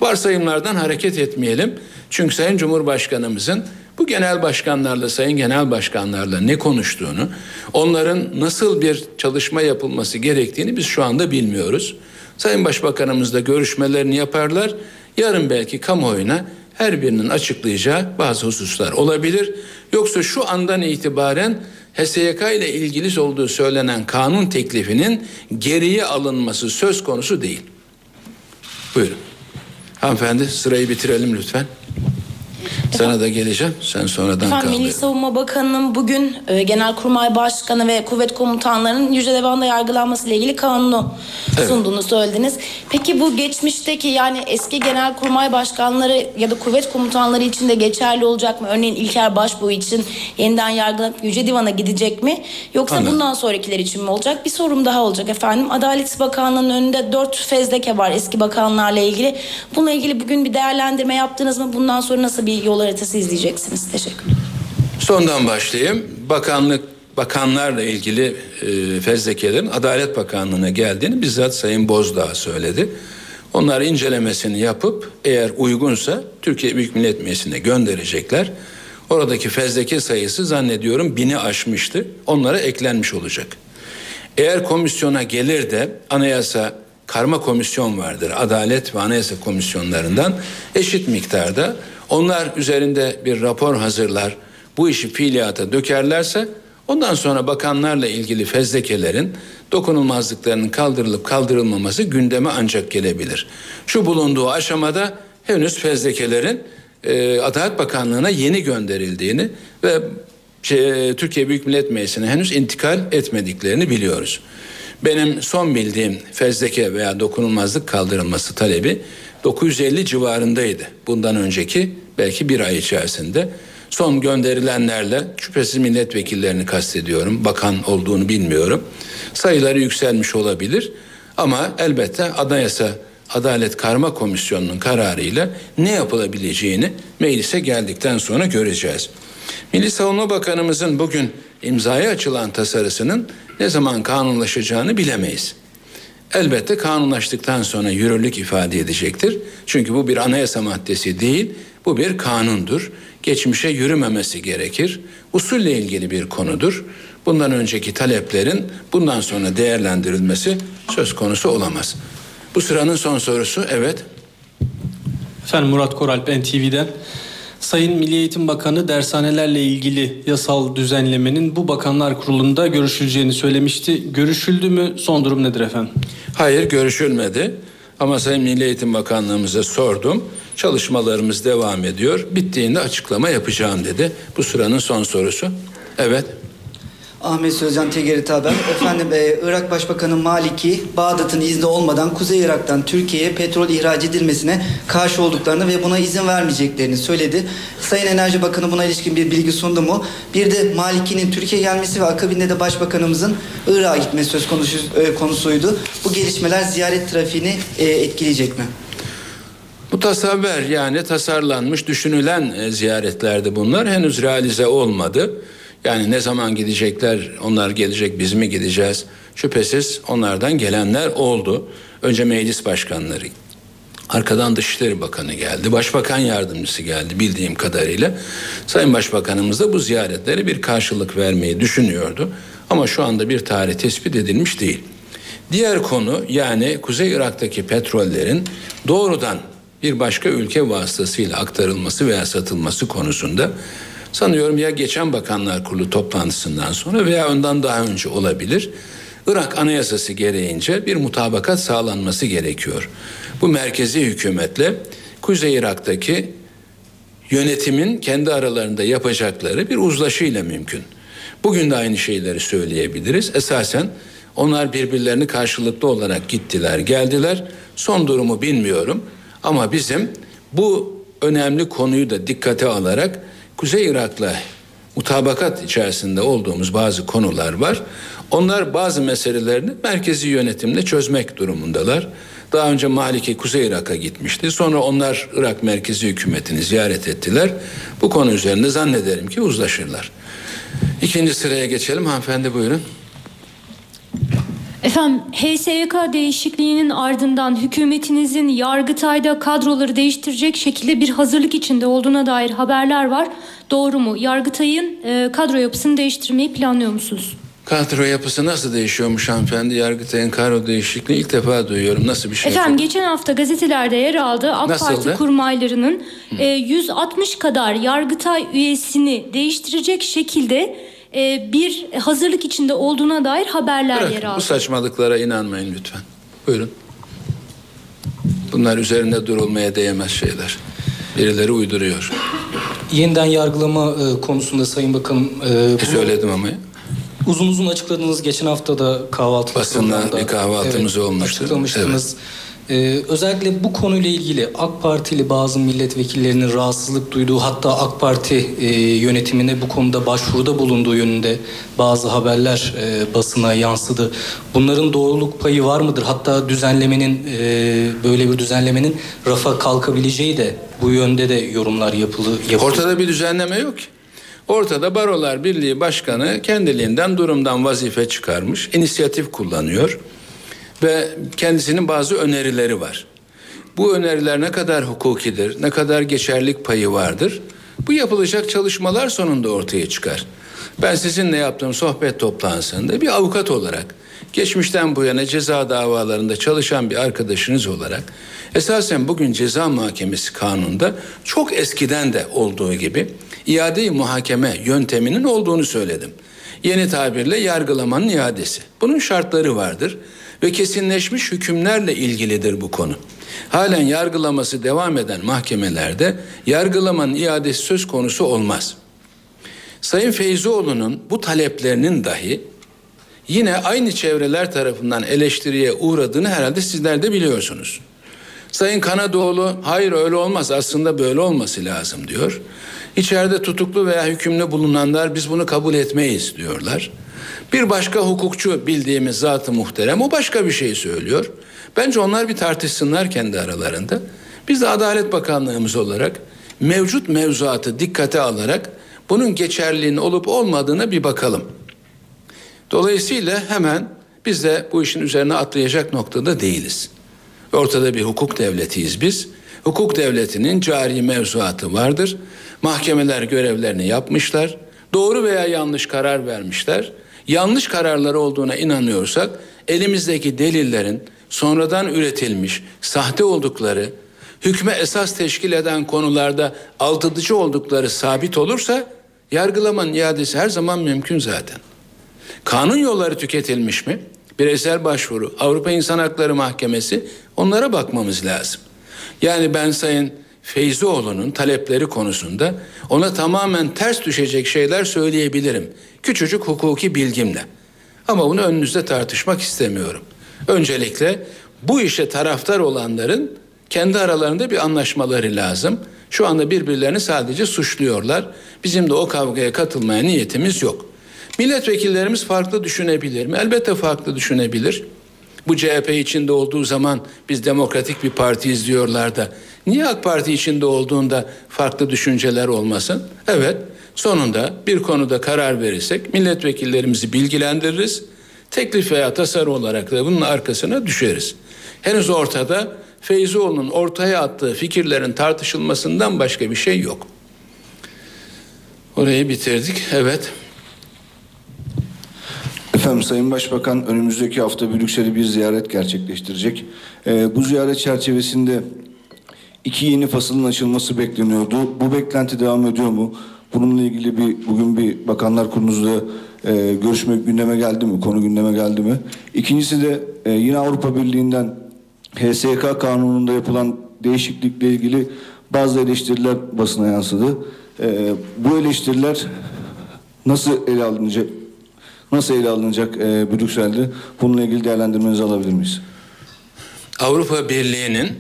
Varsayımlardan hareket etmeyelim. Çünkü Sayın Cumhurbaşkanımızın bu genel başkanlarla, sayın genel başkanlarla ne konuştuğunu, onların nasıl bir çalışma yapılması gerektiğini biz şu anda bilmiyoruz. Sayın Başbakanımız da görüşmelerini yaparlar. Yarın belki kamuoyuna her birinin açıklayacağı bazı hususlar olabilir. Yoksa şu andan itibaren HSYK ile ilgili olduğu söylenen kanun teklifinin geriye alınması söz konusu değil. Buyurun. Hanımefendi sırayı bitirelim lütfen. Sana da geleceğim. Sen sonradan Efendim kal. Milli Savunma Bakanı'nın bugün e, Genelkurmay Başkanı ve kuvvet komutanlarının Yüce Divan'da yargılanması ile ilgili kanunu Evet. sunduğunu söylediniz. Peki bu geçmişteki yani eski Genelkurmay Başkanları ya da kuvvet komutanları için de geçerli olacak mı? Örneğin İlker Başbuğ için yeniden yargılanıp Yüce Divan'a gidecek mi? Yoksa Anladım. bundan sonrakiler için mi olacak? Bir sorum daha olacak efendim. Adalet Bakanlığı'nın önünde dört fezleke var eski bakanlarla ilgili. Bununla ilgili bugün bir değerlendirme yaptınız mı? Bundan sonra nasıl bir yol haritası izleyeceksiniz? Teşekkürler. Sondan başlayayım. Bakanlık bakanlarla ilgili e, fezlekelerin Adalet Bakanlığı'na geldiğini bizzat Sayın Bozdağ söyledi. Onlar incelemesini yapıp eğer uygunsa Türkiye Büyük Millet Meclisi'ne gönderecekler. Oradaki fezleke sayısı zannediyorum bini aşmıştı. Onlara eklenmiş olacak. Eğer komisyona gelir de anayasa karma komisyon vardır. Adalet ve anayasa komisyonlarından eşit miktarda onlar üzerinde bir rapor hazırlar. Bu işi fiiliyata dökerlerse ondan sonra bakanlarla ilgili fezlekelerin dokunulmazlıklarının kaldırılıp kaldırılmaması gündeme ancak gelebilir. Şu bulunduğu aşamada henüz fezlekelerin e, Adalet Bakanlığı'na yeni gönderildiğini ve şey, Türkiye Büyük Millet Meclisi'ne henüz intikal etmediklerini biliyoruz. Benim son bildiğim fezleke veya dokunulmazlık kaldırılması talebi 950 civarındaydı. Bundan önceki belki bir ay içerisinde. Son gönderilenlerle şüphesiz milletvekillerini kastediyorum. Bakan olduğunu bilmiyorum. Sayıları yükselmiş olabilir. Ama elbette Anayasa Adalet Karma Komisyonu'nun kararıyla ne yapılabileceğini meclise geldikten sonra göreceğiz. Milli Savunma Bakanımızın bugün imzaya açılan tasarısının ne zaman kanunlaşacağını bilemeyiz. Elbette kanunlaştıktan sonra yürürlük ifade edecektir. Çünkü bu bir anayasa maddesi değil, bu bir kanundur. Geçmişe yürümemesi gerekir. Usulle ilgili bir konudur. Bundan önceki taleplerin bundan sonra değerlendirilmesi söz konusu olamaz. Bu sıranın son sorusu evet. Efendim Murat Koralp NTV'den. Sayın Milli Eğitim Bakanı dershanelerle ilgili yasal düzenlemenin bu bakanlar kurulunda görüşüleceğini söylemişti. Görüşüldü mü? Son durum nedir efendim? Hayır görüşülmedi. Ama Sayın Milli Eğitim Bakanlığımıza sordum. Çalışmalarımız devam ediyor. Bittiğinde açıklama yapacağım dedi. Bu sıranın son sorusu. Evet. Ahmet Sözcan Tegerit Haber. Efendim e, Irak Başbakanı Maliki, Bağdat'ın izni olmadan Kuzey Irak'tan Türkiye'ye petrol ihraç edilmesine karşı olduklarını ve buna izin vermeyeceklerini söyledi. Sayın Enerji Bakanı buna ilişkin bir bilgi sundu mu? Bir de Maliki'nin Türkiye gelmesi ve akabinde de Başbakanımızın Irak'a gitmesi söz konusu, e, konusuydu. Bu gelişmeler ziyaret trafiğini e, etkileyecek mi? Bu tasavver yani tasarlanmış düşünülen e, ziyaretlerdi bunlar. Henüz realize olmadı. Yani ne zaman gidecekler, onlar gelecek, biz mi gideceğiz? Şüphesiz onlardan gelenler oldu. Önce meclis başkanları, arkadan Dışişleri Bakanı geldi, Başbakan Yardımcısı geldi bildiğim kadarıyla. Sayın Başbakanımız da bu ziyaretlere bir karşılık vermeyi düşünüyordu. Ama şu anda bir tarih tespit edilmiş değil. Diğer konu yani Kuzey Irak'taki petrollerin doğrudan bir başka ülke vasıtasıyla aktarılması veya satılması konusunda sanıyorum ya geçen Bakanlar Kurulu toplantısından sonra veya ondan daha önce olabilir. Irak Anayasası gereğince bir mutabakat sağlanması gerekiyor. Bu merkezi hükümetle Kuzey Irak'taki yönetimin kendi aralarında yapacakları bir uzlaşıyla mümkün. Bugün de aynı şeyleri söyleyebiliriz. Esasen onlar birbirlerini karşılıklı olarak gittiler, geldiler. Son durumu bilmiyorum ama bizim bu önemli konuyu da dikkate alarak Kuzey Irak'la mutabakat içerisinde olduğumuz bazı konular var. Onlar bazı meselelerini merkezi yönetimle çözmek durumundalar. Daha önce Maliki Kuzey Irak'a gitmişti. Sonra onlar Irak merkezi hükümetini ziyaret ettiler. Bu konu üzerinde zannederim ki uzlaşırlar. İkinci sıraya geçelim. Hanımefendi buyurun. Efendim HSYK değişikliğinin ardından hükümetinizin Yargıtay'da kadroları değiştirecek şekilde bir hazırlık içinde olduğuna dair haberler var. Doğru mu? Yargıtay'ın e, kadro yapısını değiştirmeyi planlıyor musunuz? Kadro yapısı nasıl değişiyormuş hanımefendi? Yargıtay'ın kadro değişikliğini ilk defa duyuyorum. Nasıl bir şey? Efendim geçen hafta gazetelerde yer aldı. AK Nasıldı? Parti kurmaylarının e, 160 kadar Yargıtay üyesini değiştirecek şekilde e, bir hazırlık içinde olduğuna dair haberler yer Bırakın, aldı. bu saçmalıklara inanmayın lütfen. Buyurun. Bunlar üzerinde durulmaya değmez şeyler. Birileri uyduruyor. Yeniden yargılama e, konusunda Sayın Bakanım... E, bunu Söyledim ama ya. Uzun uzun açıkladınız. Geçen hafta da kahvaltı Basınla bir kahvaltımız evet, olmuştu. Açıklamıştınız. E, özellikle bu konuyla ilgili AK Partili bazı milletvekillerinin rahatsızlık duyduğu hatta AK Parti e, yönetimine bu konuda başvuruda bulunduğu yönünde bazı haberler e, basına yansıdı. Bunların doğruluk payı var mıdır? Hatta düzenlemenin e, böyle bir düzenlemenin rafa kalkabileceği de bu yönde de yorumlar yapılı. yapıldı. Ortada bir düzenleme yok ki. Ortada Barolar Birliği Başkanı kendiliğinden durumdan vazife çıkarmış, inisiyatif kullanıyor ve kendisinin bazı önerileri var. Bu öneriler ne kadar hukukidir, ne kadar geçerlik payı vardır? Bu yapılacak çalışmalar sonunda ortaya çıkar. Ben sizinle yaptığım sohbet toplantısında bir avukat olarak, geçmişten bu yana ceza davalarında çalışan bir arkadaşınız olarak, esasen bugün ceza muhakemesi kanununda çok eskiden de olduğu gibi iade-i muhakeme yönteminin olduğunu söyledim. Yeni tabirle yargılamanın iadesi. Bunun şartları vardır ve kesinleşmiş hükümlerle ilgilidir bu konu. Halen yargılaması devam eden mahkemelerde yargılamanın iadesi söz konusu olmaz. Sayın Feyzoğlu'nun bu taleplerinin dahi yine aynı çevreler tarafından eleştiriye uğradığını herhalde sizler de biliyorsunuz. Sayın Kanadoğlu hayır öyle olmaz aslında böyle olması lazım diyor. İçeride tutuklu veya hükümlü bulunanlar biz bunu kabul etmeyiz diyorlar. Bir başka hukukçu bildiğimiz zatı muhterem o başka bir şey söylüyor. Bence onlar bir tartışsınlar kendi aralarında. Biz de Adalet Bakanlığımız olarak mevcut mevzuatı dikkate alarak bunun geçerliliğinin olup olmadığına bir bakalım. Dolayısıyla hemen biz de bu işin üzerine atlayacak noktada değiliz. Ortada bir hukuk devletiyiz biz. Hukuk devletinin cari mevzuatı vardır. Mahkemeler görevlerini yapmışlar. Doğru veya yanlış karar vermişler. Yanlış kararları olduğuna inanıyorsak elimizdeki delillerin sonradan üretilmiş, sahte oldukları, hükme esas teşkil eden konularda aldatıcı oldukları sabit olursa yargılamanın iadesi her zaman mümkün zaten. Kanun yolları tüketilmiş mi? Bireysel başvuru, Avrupa İnsan Hakları Mahkemesi onlara bakmamız lazım. Yani ben Sayın Feyzioğlu'nun talepleri konusunda ona tamamen ters düşecek şeyler söyleyebilirim. Küçücük hukuki bilgimle. Ama bunu önünüzde tartışmak istemiyorum. Öncelikle bu işe taraftar olanların kendi aralarında bir anlaşmaları lazım. Şu anda birbirlerini sadece suçluyorlar. Bizim de o kavgaya katılmaya niyetimiz yok. Milletvekillerimiz farklı düşünebilir mi? Elbette farklı düşünebilir. Bu CHP içinde olduğu zaman biz demokratik bir partiyiz diyorlar da niye AK Parti içinde olduğunda farklı düşünceler olmasın? Evet sonunda bir konuda karar verirsek milletvekillerimizi bilgilendiririz. Teklif veya tasarı olarak da bunun arkasına düşeriz. Henüz ortada Feyzioğlu'nun ortaya attığı fikirlerin tartışılmasından başka bir şey yok. Orayı bitirdik. Evet. Efendim Sayın Başbakan önümüzdeki hafta Brüksel'e bir ziyaret gerçekleştirecek. Ee, bu ziyaret çerçevesinde iki yeni fasılın açılması bekleniyordu. Bu beklenti devam ediyor mu? Bununla ilgili bir bugün bir bakanlar kurulunuzda e, görüşme gündeme geldi mi? Konu gündeme geldi mi? İkincisi de e, yine Avrupa Birliği'nden HSK kanununda yapılan değişiklikle ilgili bazı eleştiriler basına yansıdı. E, bu eleştiriler nasıl ele alınacak? Nasıl ele alınacak e, Brüksel'de? Bununla ilgili değerlendirmenizi alabilir miyiz? Avrupa Birliği'nin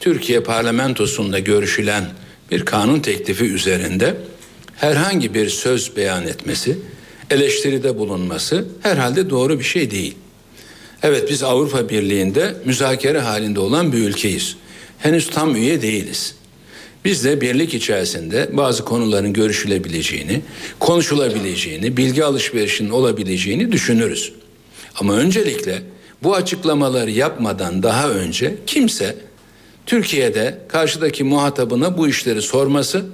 Türkiye parlamentosunda görüşülen bir kanun teklifi üzerinde herhangi bir söz beyan etmesi, eleştiride bulunması herhalde doğru bir şey değil. Evet biz Avrupa Birliği'nde müzakere halinde olan bir ülkeyiz. Henüz tam üye değiliz. Biz de birlik içerisinde bazı konuların görüşülebileceğini, konuşulabileceğini, bilgi alışverişinin olabileceğini düşünürüz. Ama öncelikle bu açıklamaları yapmadan daha önce kimse Türkiye'de karşıdaki muhatabına bu işleri sorması,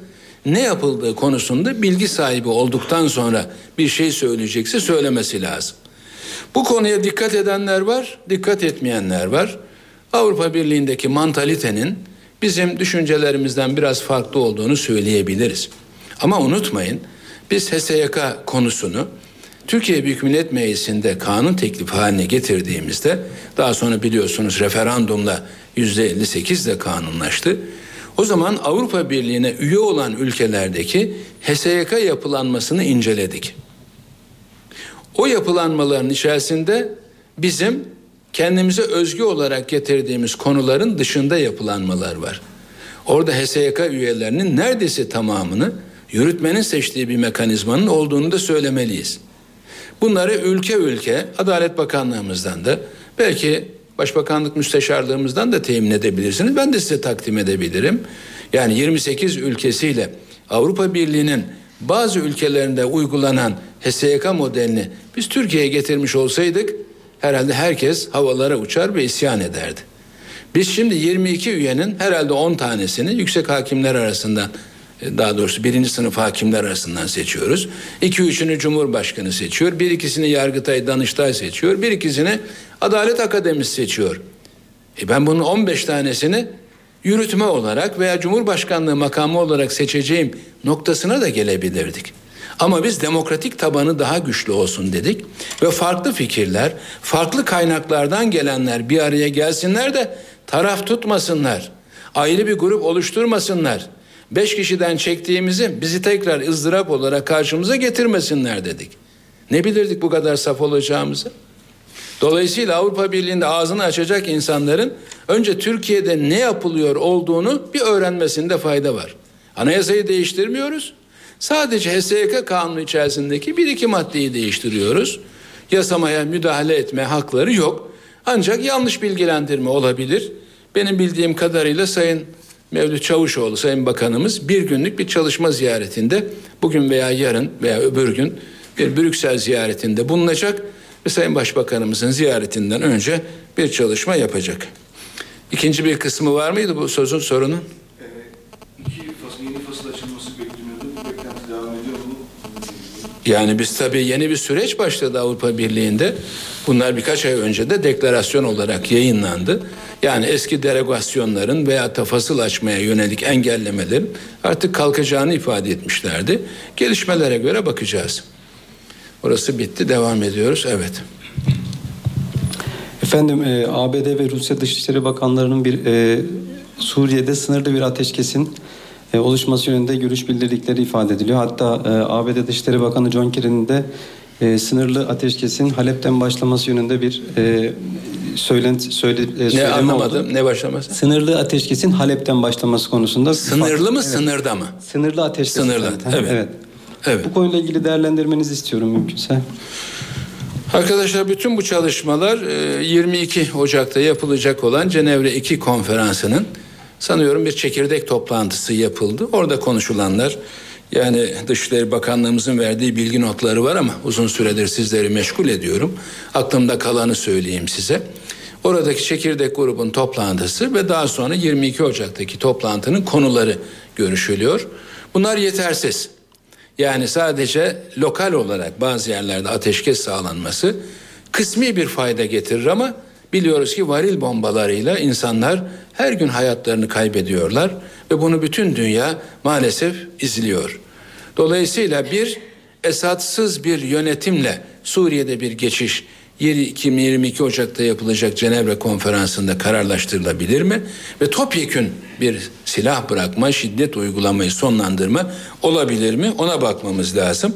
ne yapıldığı konusunda bilgi sahibi olduktan sonra bir şey söyleyecekse söylemesi lazım. Bu konuya dikkat edenler var, dikkat etmeyenler var. Avrupa Birliği'ndeki mantalitenin bizim düşüncelerimizden biraz farklı olduğunu söyleyebiliriz. Ama unutmayın biz HSYK konusunu Türkiye Büyük Millet Meclisi'nde kanun teklifi haline getirdiğimizde daha sonra biliyorsunuz referandumla yüzde 58 de kanunlaştı. O zaman Avrupa Birliği'ne üye olan ülkelerdeki HSYK yapılanmasını inceledik. O yapılanmaların içerisinde bizim kendimize özgü olarak getirdiğimiz konuların dışında yapılanmalar var. Orada HSYK üyelerinin neredeyse tamamını yürütmenin seçtiği bir mekanizmanın olduğunu da söylemeliyiz. Bunları ülke ülke Adalet Bakanlığımızdan da belki Başbakanlık Müsteşarlığımızdan da temin edebilirsiniz. Ben de size takdim edebilirim. Yani 28 ülkesiyle Avrupa Birliği'nin bazı ülkelerinde uygulanan HSYK modelini biz Türkiye'ye getirmiş olsaydık herhalde herkes havalara uçar ve isyan ederdi. Biz şimdi 22 üyenin herhalde 10 tanesini yüksek hakimler arasından e, daha doğrusu birinci sınıf hakimler arasından seçiyoruz. İki üçünü Cumhurbaşkanı seçiyor. Bir ikisini Yargıtay, Danıştay seçiyor. Bir ikisini Adalet Akademisi seçiyor. E ben bunun 15 tanesini yürütme olarak veya Cumhurbaşkanlığı makamı olarak seçeceğim noktasına da gelebilirdik. Ama biz demokratik tabanı daha güçlü olsun dedik ve farklı fikirler, farklı kaynaklardan gelenler bir araya gelsinler de taraf tutmasınlar. Ayrı bir grup oluşturmasınlar. Beş kişiden çektiğimizi bizi tekrar ızdırap olarak karşımıza getirmesinler dedik. Ne bilirdik bu kadar saf olacağımızı? Dolayısıyla Avrupa Birliği'nde ağzını açacak insanların önce Türkiye'de ne yapılıyor olduğunu bir öğrenmesinde fayda var. Anayasayı değiştirmiyoruz. Sadece HSYK kanunu içerisindeki bir iki maddeyi değiştiriyoruz. Yasamaya müdahale etme hakları yok. Ancak yanlış bilgilendirme olabilir. Benim bildiğim kadarıyla Sayın Mevlüt Çavuşoğlu Sayın Bakanımız bir günlük bir çalışma ziyaretinde bugün veya yarın veya öbür gün bir Brüksel ziyaretinde bulunacak ve Sayın Başbakanımızın ziyaretinden önce bir çalışma yapacak. İkinci bir kısmı var mıydı bu sözün sorunun? İki fasıl, yeni fasıl açılması bekleniyordu. Bu beklenti devam ediyor mu? Yani biz tabii yeni bir süreç başladı Avrupa Birliği'nde. Bunlar birkaç ay önce de deklarasyon olarak yayınlandı. Yani eski derogasyonların veya tafasıl açmaya yönelik engellemelerin artık kalkacağını ifade etmişlerdi. Gelişmelere göre bakacağız. Orası bitti, devam ediyoruz. Evet. Efendim e, ABD ve Rusya Dışişleri Bakanlarının bir e, Suriye'de sınırlı bir ateşkesin e, oluşması yönünde görüş bildirdikleri ifade ediliyor. Hatta e, ABD Dışişleri Bakanı John Kerry'nin de e, sınırlı ateşkesin Halep'ten başlaması yönünde bir e, söylenti söyle, e, Ne anlamadım, oldu. ne başlaması? Sınırlı ateşkesin Halep'ten başlaması konusunda Sınırlı mı, Evet. sınırda mı? Sınırlı ateşkes. Sınırlı, evet. evet. evet. Bu konuyla ilgili değerlendirmenizi istiyorum mümkünse. Arkadaşlar bütün bu çalışmalar e, 22 Ocak'ta yapılacak olan Cenevre 2 konferansının sanıyorum bir çekirdek toplantısı yapıldı. Orada konuşulanlar yani Dışişleri Bakanlığımızın verdiği bilgi notları var ama uzun süredir sizleri meşgul ediyorum. Aklımda kalanı söyleyeyim size. Oradaki çekirdek grubun toplantısı ve daha sonra 22 Ocak'taki toplantının konuları görüşülüyor. Bunlar yetersiz. Yani sadece lokal olarak bazı yerlerde ateşkes sağlanması kısmi bir fayda getirir ama biliyoruz ki varil bombalarıyla insanlar her gün hayatlarını kaybediyorlar ve bunu bütün dünya maalesef izliyor. Dolayısıyla bir Esadsız bir yönetimle Suriye'de bir geçiş 22 Ocak'ta yapılacak Cenevre konferansında kararlaştırılabilir mi? Ve topyekün bir silah bırakma, şiddet uygulamayı sonlandırma olabilir mi? Ona bakmamız lazım.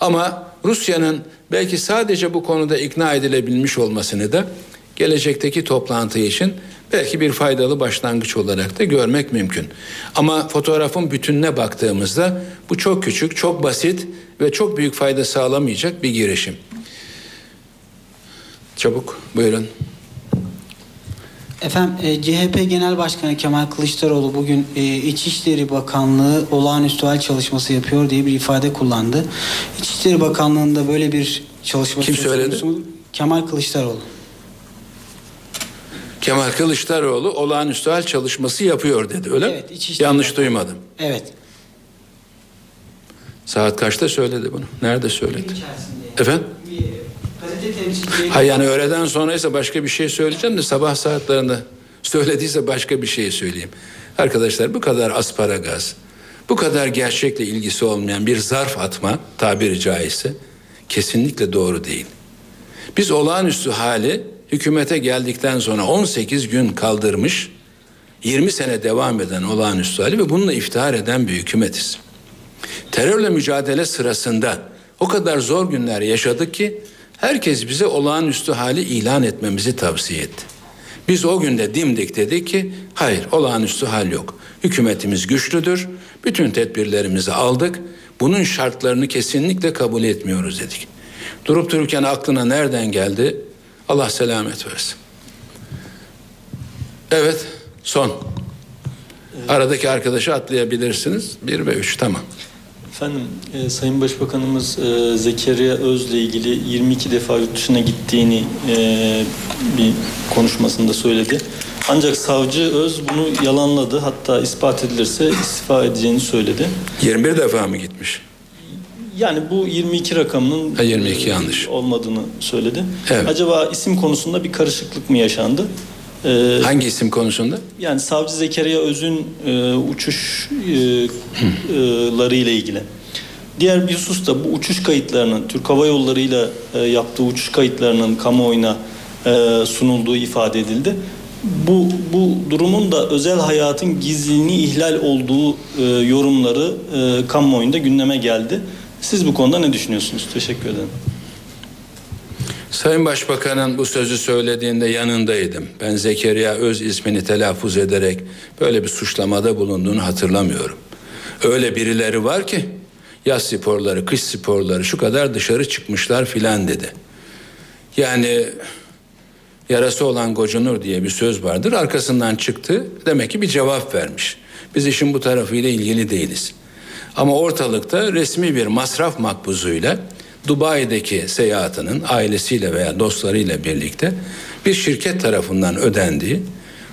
Ama Rusya'nın belki sadece bu konuda ikna edilebilmiş olmasını da gelecekteki toplantı için belki bir faydalı başlangıç olarak da görmek mümkün. Ama fotoğrafın bütününe baktığımızda bu çok küçük, çok basit ve çok büyük fayda sağlamayacak bir girişim. Çabuk buyurun. Efendim e, CHP Genel Başkanı Kemal Kılıçdaroğlu bugün e, İçişleri Bakanlığı olağanüstü hal çalışması yapıyor diye bir ifade kullandı. İçişleri Bakanlığı'nda böyle bir çalışma Kim söyledi? Kemal Kılıçdaroğlu. Kemal Kılıçdaroğlu olağanüstü hal çalışması yapıyor dedi öyle mi? Evet, İçişleri Yanlış duymadım. Evet. Saat kaçta söyledi bunu? Nerede söyledi? Efendim? Temsilcileri Ha yani öğleden sonraysa başka bir şey söyleyeceğim de sabah saatlerinde söylediyse başka bir şey söyleyeyim. Arkadaşlar bu kadar asparagas, bu kadar gerçekle ilgisi olmayan bir zarf atma tabiri caizse kesinlikle doğru değil. Biz olağanüstü hali hükümete geldikten sonra 18 gün kaldırmış, 20 sene devam eden olağanüstü hali ve bununla iftihar eden bir hükümetiz. Terörle mücadele sırasında o kadar zor günler yaşadık ki herkes bize olağanüstü hali ilan etmemizi tavsiye etti. Biz o günde dimdik dedik ki hayır olağanüstü hal yok. Hükümetimiz güçlüdür. Bütün tedbirlerimizi aldık. Bunun şartlarını kesinlikle kabul etmiyoruz dedik. Durup dururken aklına nereden geldi? Allah selamet versin. Evet son. Aradaki arkadaşı atlayabilirsiniz. Bir ve üç tamam. Efendim e, Sayın Başbakanımız e, Zekeriya Öz'le ilgili 22 defa yurt dışına gittiğini e, bir konuşmasında söyledi. Ancak savcı Öz bunu yalanladı. Hatta ispat edilirse istifa edeceğini söyledi. 21 defa mı gitmiş? Yani bu 22 rakamının Ha, 22 yanlış. olmadığını söyledi. Evet. Acaba isim konusunda bir karışıklık mı yaşandı? E, Hangi isim konusunda? Yani Savcı Zekeriya Öz'ün e, uçuşları ile ilgili. Diğer bir husus da bu uçuş kayıtlarının Türk Hava Yolları ile e, yaptığı uçuş kayıtlarının kamuoyuna e, sunulduğu ifade edildi. Bu bu durumun da özel hayatın gizliliğini ihlal olduğu e, yorumları e, kamuoyunda gündeme geldi. Siz bu konuda ne düşünüyorsunuz? Teşekkür ederim. Sayın Başbakan'ın bu sözü söylediğinde yanındaydım. Ben Zekeriya Öz ismini telaffuz ederek böyle bir suçlamada bulunduğunu hatırlamıyorum. Öyle birileri var ki yaz sporları, kış sporları şu kadar dışarı çıkmışlar filan dedi. Yani yarası olan gocunur diye bir söz vardır. Arkasından çıktı. Demek ki bir cevap vermiş. Biz işin bu tarafıyla ilgili değiliz. Ama ortalıkta resmi bir masraf makbuzuyla Dubai'deki seyahatinin ailesiyle veya dostlarıyla birlikte bir şirket tarafından ödendiği,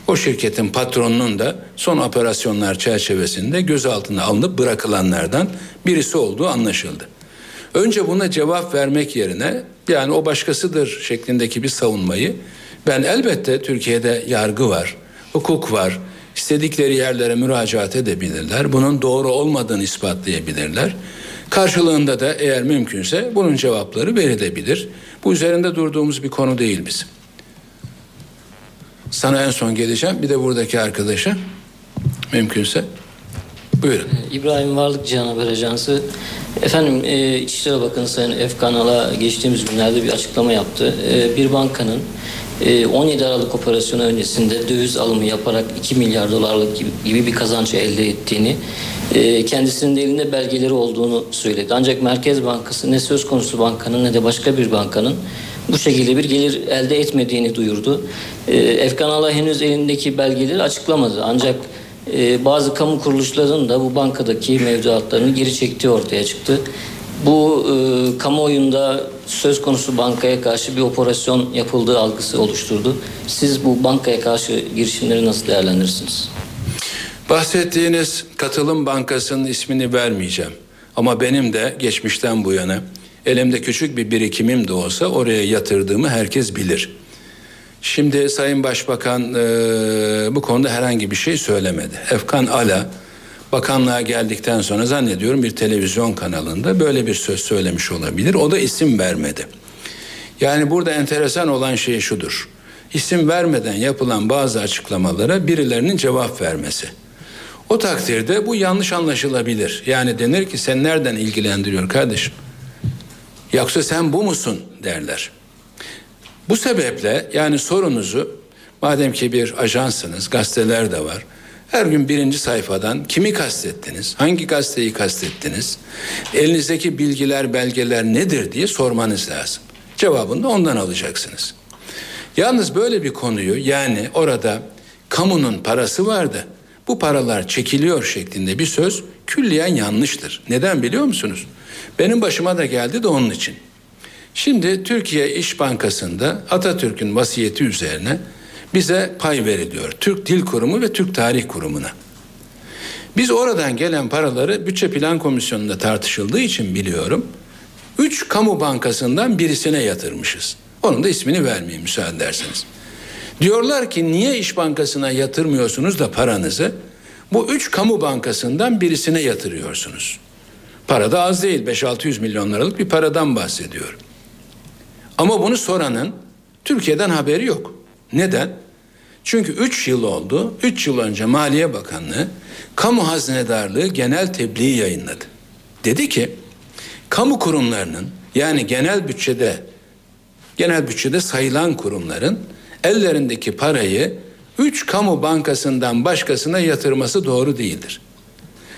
o şirketin patronunun da son operasyonlar çerçevesinde gözaltına alınıp bırakılanlardan birisi olduğu anlaşıldı. Önce buna cevap vermek yerine yani o başkasıdır şeklindeki bir savunmayı ben elbette Türkiye'de yargı var, hukuk var, istedikleri yerlere müracaat edebilirler. Bunun doğru olmadığını ispatlayabilirler. Karşılığında da eğer mümkünse bunun cevapları verilebilir. Bu üzerinde durduğumuz bir konu değil bizim. Sana en son geleceğim. Bir de buradaki arkadaşa mümkünse. Buyurun. İbrahim Varlık Cihan Ajansı. Efendim e, İçişleri Bakanı Sayın Efkan Ala geçtiğimiz günlerde bir açıklama yaptı. E, bir bankanın 17 Aralık operasyonu öncesinde döviz alımı yaparak 2 milyar dolarlık gibi, bir kazanç elde ettiğini, e, kendisinin de elinde belgeleri olduğunu söyledi. Ancak Merkez Bankası ne söz konusu bankanın ne de başka bir bankanın bu şekilde bir gelir elde etmediğini duyurdu. E, Efkan Ala henüz elindeki belgeleri açıklamadı. Ancak e, bazı kamu kuruluşlarının da bu bankadaki mevduatlarını geri çektiği ortaya çıktı. Bu e, kamuoyunda söz konusu bankaya karşı bir operasyon yapıldığı algısı oluşturdu. Siz bu bankaya karşı girişimleri nasıl değerlendirirsiniz? Bahsettiğiniz katılım bankasının ismini vermeyeceğim. Ama benim de geçmişten bu yana elimde küçük bir birikimim de olsa oraya yatırdığımı herkes bilir. Şimdi Sayın Başbakan e, bu konuda herhangi bir şey söylemedi. Efkan Ala bakanlığa geldikten sonra zannediyorum bir televizyon kanalında böyle bir söz söylemiş olabilir. O da isim vermedi. Yani burada enteresan olan şey şudur. İsim vermeden yapılan bazı açıklamalara birilerinin cevap vermesi. O takdirde bu yanlış anlaşılabilir. Yani denir ki sen nereden ilgilendiriyor kardeşim? Yoksa sen bu musun derler. Bu sebeple yani sorunuzu madem ki bir ajansınız, gazeteler de var. Her gün birinci sayfadan kimi kastettiniz, hangi gazeteyi kastettiniz, elinizdeki bilgiler, belgeler nedir diye sormanız lazım. Cevabını da ondan alacaksınız. Yalnız böyle bir konuyu yani orada kamunun parası vardı. Bu paralar çekiliyor şeklinde bir söz külliyen yanlıştır. Neden biliyor musunuz? Benim başıma da geldi de onun için. Şimdi Türkiye İş Bankası'nda Atatürk'ün vasiyeti üzerine bize pay veriliyor. Türk Dil Kurumu ve Türk Tarih Kurumu'na. Biz oradan gelen paraları Bütçe Plan Komisyonu'nda tartışıldığı için biliyorum. Üç kamu bankasından birisine yatırmışız. Onun da ismini vermeyeyim müsaade ederseniz. Diyorlar ki niye İş Bankası'na yatırmıyorsunuz da paranızı? Bu üç kamu bankasından birisine yatırıyorsunuz. Para da az değil 5-600 milyon liralık bir paradan bahsediyorum. Ama bunu soranın Türkiye'den haberi yok. Neden? Çünkü 3 yıl oldu. 3 yıl önce Maliye Bakanlığı kamu haznedarlığı genel tebliği yayınladı. Dedi ki kamu kurumlarının yani genel bütçede genel bütçede sayılan kurumların ellerindeki parayı 3 kamu bankasından başkasına yatırması doğru değildir.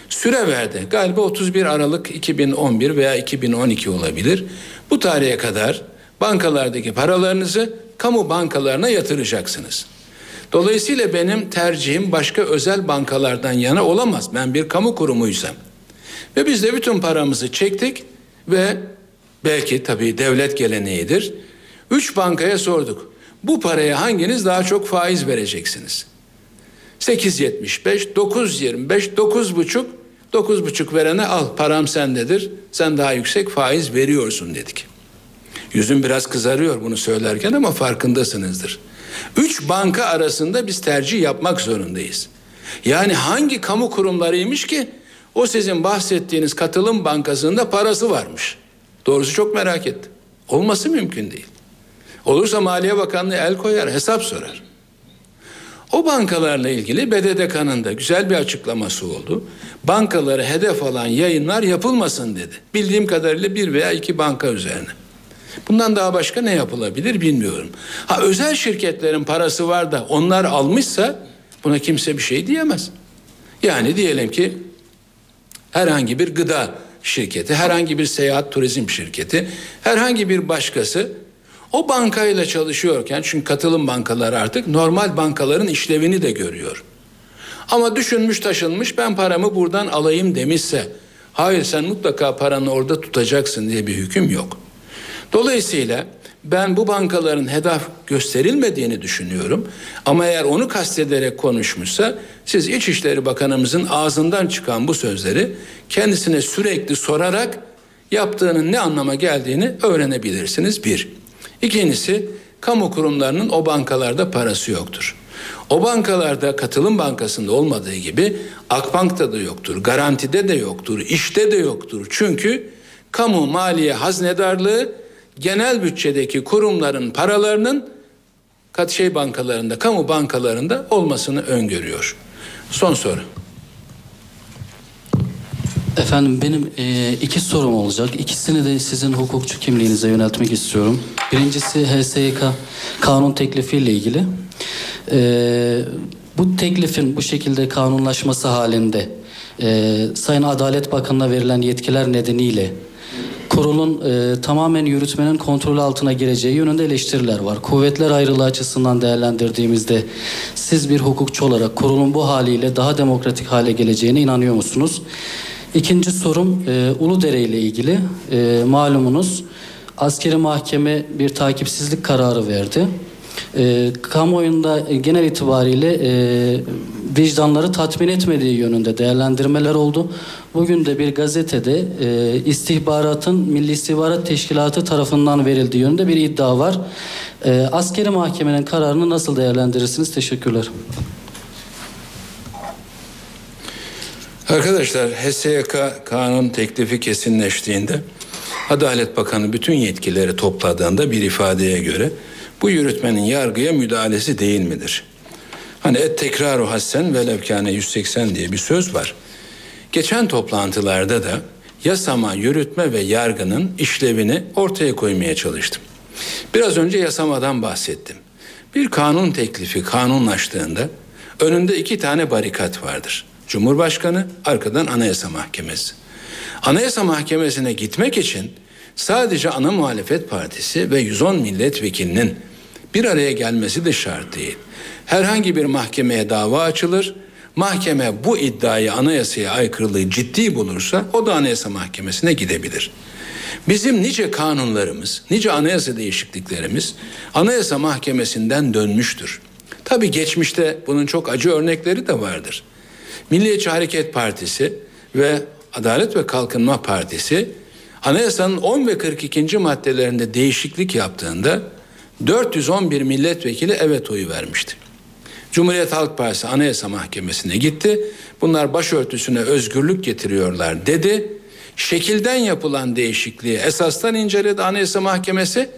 Süre verdi. Galiba 31 Aralık 2011 veya 2012 olabilir. Bu tarihe kadar bankalardaki paralarınızı kamu bankalarına yatıracaksınız. Dolayısıyla benim tercihim başka özel bankalardan yana olamaz. Ben bir kamu kurumuysam. Ve biz de bütün paramızı çektik ve belki tabii devlet geleneğidir. Üç bankaya sorduk. Bu paraya hanginiz daha çok faiz vereceksiniz? 8.75, 9.25, 9.5, 9.5 verene al param sendedir. Sen daha yüksek faiz veriyorsun dedik. Yüzüm biraz kızarıyor bunu söylerken ama farkındasınızdır. Üç banka arasında biz tercih yapmak zorundayız. Yani hangi kamu kurumlarıymış ki o sizin bahsettiğiniz katılım bankasında parası varmış. Doğrusu çok merak ettim. Olması mümkün değil. Olursa Maliye Bakanlığı el koyar, hesap sorar. O bankalarla ilgili BDDK'nın da güzel bir açıklaması oldu. Bankaları hedef alan yayınlar yapılmasın dedi. Bildiğim kadarıyla bir veya iki banka üzerine. Bundan daha başka ne yapılabilir bilmiyorum. Ha özel şirketlerin parası var da onlar almışsa buna kimse bir şey diyemez. Yani diyelim ki herhangi bir gıda şirketi, herhangi bir seyahat turizm şirketi, herhangi bir başkası o bankayla çalışıyorken çünkü katılım bankaları artık normal bankaların işlevini de görüyor. Ama düşünmüş taşınmış ben paramı buradan alayım demişse hayır sen mutlaka paranı orada tutacaksın diye bir hüküm yok. Dolayısıyla ben bu bankaların hedef gösterilmediğini düşünüyorum. Ama eğer onu kastederek konuşmuşsa siz İçişleri Bakanımızın ağzından çıkan bu sözleri kendisine sürekli sorarak yaptığının ne anlama geldiğini öğrenebilirsiniz bir. İkincisi kamu kurumlarının o bankalarda parası yoktur. O bankalarda katılım bankasında olmadığı gibi Akbank'ta da yoktur, garantide de yoktur, işte de yoktur. Çünkü kamu maliye haznedarlığı genel bütçedeki kurumların paralarının şey bankalarında, kamu bankalarında olmasını öngörüyor. Son soru. Efendim benim e, iki sorum olacak. İkisini de sizin hukukçu kimliğinize yöneltmek istiyorum. Birincisi HSYK kanun teklifiyle ilgili. E, bu teklifin bu şekilde kanunlaşması halinde e, Sayın Adalet Bakanı'na verilen yetkiler nedeniyle kurulun e, tamamen yürütmenin kontrolü altına gireceği yönünde eleştiriler var. Kuvvetler ayrılığı açısından değerlendirdiğimizde siz bir hukukçu olarak kurulun bu haliyle daha demokratik hale geleceğine inanıyor musunuz? İkinci sorum e, Uludere ile ilgili. E, malumunuz askeri mahkeme bir takipsizlik kararı verdi. E, kamuoyunda genel itibariyle e, vicdanları tatmin etmediği yönünde değerlendirmeler oldu. Bugün de bir gazetede e, istihbaratın Milli İstihbarat Teşkilatı tarafından verildiği yönünde bir iddia var. E, askeri mahkemenin kararını nasıl değerlendirirsiniz? Teşekkürler. Arkadaşlar HSYK kanun teklifi kesinleştiğinde Adalet Bakanı bütün yetkileri topladığında bir ifadeye göre bu yürütmenin yargıya müdahalesi değil midir? Hani et tekraru hassen ve levkane 180 diye bir söz var. Geçen toplantılarda da yasama, yürütme ve yargının işlevini ortaya koymaya çalıştım. Biraz önce yasamadan bahsettim. Bir kanun teklifi kanunlaştığında önünde iki tane barikat vardır. Cumhurbaşkanı, arkadan Anayasa Mahkemesi. Anayasa Mahkemesi'ne gitmek için sadece ana muhalefet partisi ve 110 milletvekilinin bir araya gelmesi de şart değil. Herhangi bir mahkemeye dava açılır. Mahkeme bu iddiayı anayasaya aykırılığı ciddi bulursa o da Anayasa Mahkemesi'ne gidebilir. Bizim nice kanunlarımız, nice anayasa değişikliklerimiz Anayasa Mahkemesi'nden dönmüştür. Tabi geçmişte bunun çok acı örnekleri de vardır. Milliyetçi Hareket Partisi ve Adalet ve Kalkınma Partisi anayasanın 10 ve 42. maddelerinde değişiklik yaptığında 411 milletvekili evet oyu vermişti. Cumhuriyet Halk Partisi Anayasa Mahkemesi'ne gitti. Bunlar başörtüsüne özgürlük getiriyorlar dedi. Şekilden yapılan değişikliği esastan inceledi Anayasa Mahkemesi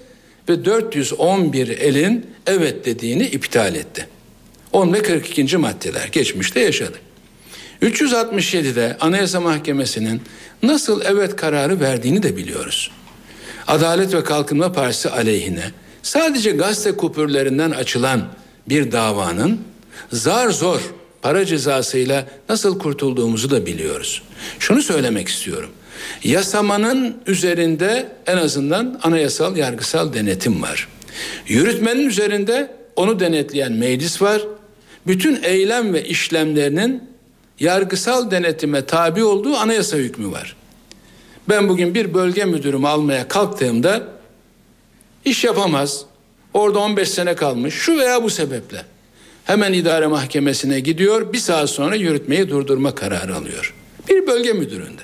ve 411 elin evet dediğini iptal etti. 10 ve 42. maddeler geçmişte yaşadı. 367'de Anayasa Mahkemesi'nin nasıl evet kararı verdiğini de biliyoruz. Adalet ve Kalkınma Partisi aleyhine sadece gazete kupürlerinden açılan bir davanın zar zor para cezasıyla nasıl kurtulduğumuzu da biliyoruz. Şunu söylemek istiyorum. Yasamanın üzerinde en azından anayasal yargısal denetim var. Yürütmenin üzerinde onu denetleyen meclis var. Bütün eylem ve işlemlerinin yargısal denetime tabi olduğu anayasa hükmü var. Ben bugün bir bölge müdürümü almaya kalktığımda iş yapamaz. Orada 15 sene kalmış şu veya bu sebeple. Hemen idare mahkemesine gidiyor. Bir saat sonra yürütmeyi durdurma kararı alıyor. Bir bölge müdüründe,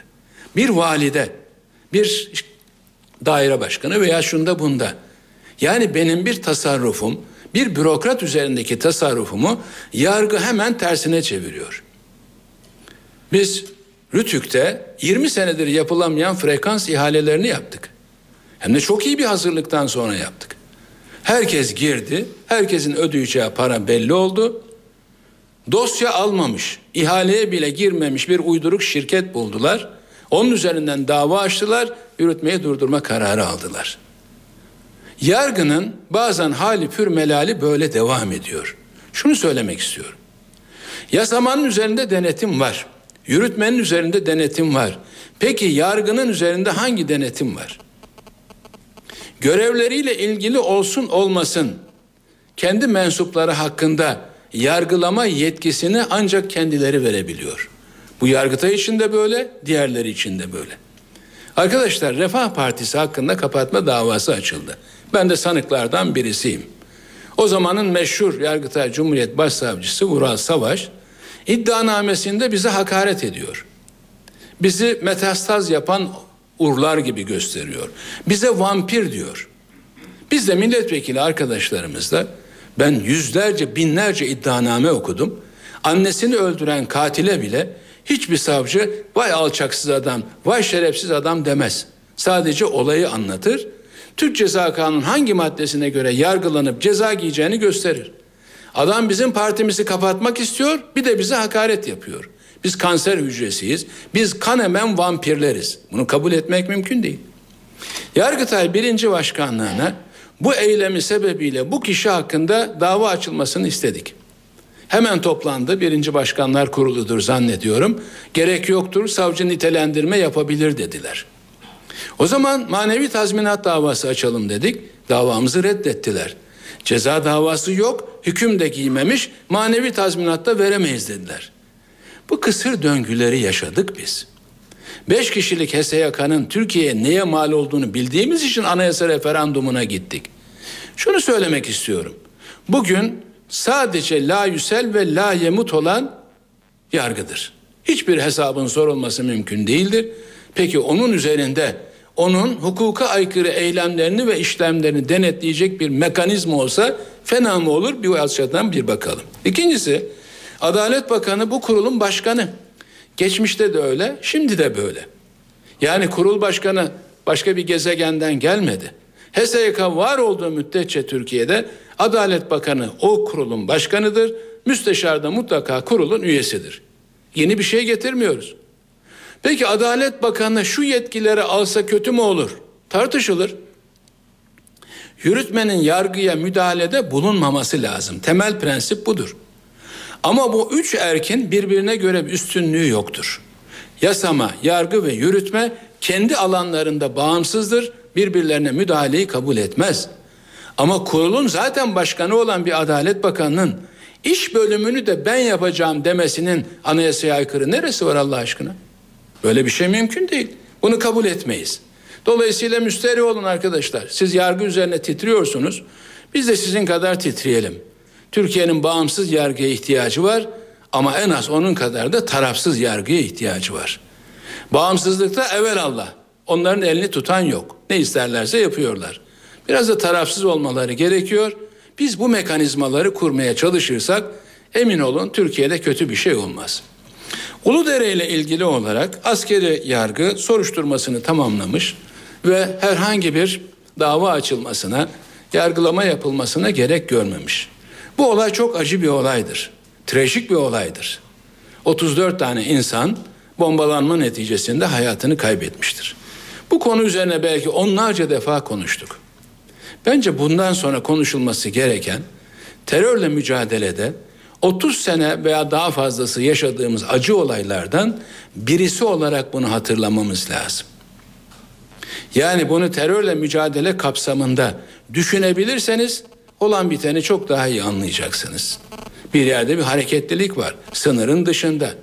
bir valide, bir daire başkanı veya şunda bunda. Yani benim bir tasarrufum, bir bürokrat üzerindeki tasarrufumu yargı hemen tersine çeviriyor. Biz Rütük'te 20 senedir yapılamayan frekans ihalelerini yaptık. Hem de çok iyi bir hazırlıktan sonra yaptık. Herkes girdi, herkesin ödeyeceği para belli oldu. Dosya almamış, ihaleye bile girmemiş bir uyduruk şirket buldular. Onun üzerinden dava açtılar, yürütmeyi durdurma kararı aldılar. Yargının bazen hali pür melali böyle devam ediyor. Şunu söylemek istiyorum. Yasamanın üzerinde denetim var. Yürütmenin üzerinde denetim var. Peki yargının üzerinde hangi denetim var? Görevleriyle ilgili olsun olmasın kendi mensupları hakkında yargılama yetkisini ancak kendileri verebiliyor. Bu Yargıtay için de böyle, diğerleri için de böyle. Arkadaşlar Refah Partisi hakkında kapatma davası açıldı. Ben de sanıklardan birisiyim. O zamanın meşhur Yargıtay Cumhuriyet Başsavcısı Vural Savaş iddianamesinde bize hakaret ediyor. Bizi metastaz yapan urlar gibi gösteriyor. Bize vampir diyor. Biz de milletvekili arkadaşlarımızla ben yüzlerce binlerce iddianame okudum. Annesini öldüren katile bile hiçbir savcı vay alçaksız adam, vay şerefsiz adam demez. Sadece olayı anlatır. Türk Ceza Kanunu hangi maddesine göre yargılanıp ceza giyeceğini gösterir. Adam bizim partimizi kapatmak istiyor, bir de bize hakaret yapıyor. Biz kanser hücresiyiz. Biz kan emen vampirleriz. Bunu kabul etmek mümkün değil. Yargıtay birinci başkanlığına bu eylemi sebebiyle bu kişi hakkında dava açılmasını istedik. Hemen toplandı. Birinci başkanlar kuruludur zannediyorum. Gerek yoktur. Savcı nitelendirme yapabilir dediler. O zaman manevi tazminat davası açalım dedik. Davamızı reddettiler. Ceza davası yok, hüküm de giymemiş, manevi tazminat da veremeyiz dediler. Bu kısır döngüleri yaşadık biz. Beş kişilik HSYK'nın Türkiye'ye neye mal olduğunu bildiğimiz için anayasa referandumuna gittik. Şunu söylemek istiyorum. Bugün sadece la yüsel ve la yemut olan yargıdır. Hiçbir hesabın sorulması mümkün değildir. Peki onun üzerinde onun hukuka aykırı eylemlerini ve işlemlerini denetleyecek bir mekanizma olsa fena mı olur? Bir açıdan bir bakalım. İkincisi Adalet Bakanı bu kurulun başkanı. Geçmişte de öyle, şimdi de böyle. Yani kurul başkanı başka bir gezegenden gelmedi. HSYK var olduğu müddetçe Türkiye'de Adalet Bakanı o kurulun başkanıdır. Müsteşar da mutlaka kurulun üyesidir. Yeni bir şey getirmiyoruz. Peki Adalet Bakanı şu yetkileri alsa kötü mü olur? Tartışılır. Yürütmenin yargıya müdahalede bulunmaması lazım. Temel prensip budur. Ama bu üç erkin birbirine göre bir üstünlüğü yoktur. Yasama, yargı ve yürütme kendi alanlarında bağımsızdır. Birbirlerine müdahaleyi kabul etmez. Ama kurulun zaten başkanı olan bir Adalet Bakanı'nın iş bölümünü de ben yapacağım demesinin anayasaya aykırı neresi var Allah aşkına? Böyle bir şey mümkün değil. Bunu kabul etmeyiz. Dolayısıyla müsterih olun arkadaşlar. Siz yargı üzerine titriyorsunuz. Biz de sizin kadar titreyelim. Türkiye'nin bağımsız yargıya ihtiyacı var ama en az onun kadar da tarafsız yargıya ihtiyacı var. Bağımsızlıkta Allah. Onların elini tutan yok. Ne isterlerse yapıyorlar. Biraz da tarafsız olmaları gerekiyor. Biz bu mekanizmaları kurmaya çalışırsak emin olun Türkiye'de kötü bir şey olmaz. Uludere ile ilgili olarak askeri yargı soruşturmasını tamamlamış ve herhangi bir dava açılmasına, yargılama yapılmasına gerek görmemiş. Bu olay çok acı bir olaydır. Trajik bir olaydır. 34 tane insan bombalanma neticesinde hayatını kaybetmiştir. Bu konu üzerine belki onlarca defa konuştuk. Bence bundan sonra konuşulması gereken terörle mücadelede 30 sene veya daha fazlası yaşadığımız acı olaylardan birisi olarak bunu hatırlamamız lazım. Yani bunu terörle mücadele kapsamında düşünebilirseniz olan biteni çok daha iyi anlayacaksınız. Bir yerde bir hareketlilik var sınırın dışında.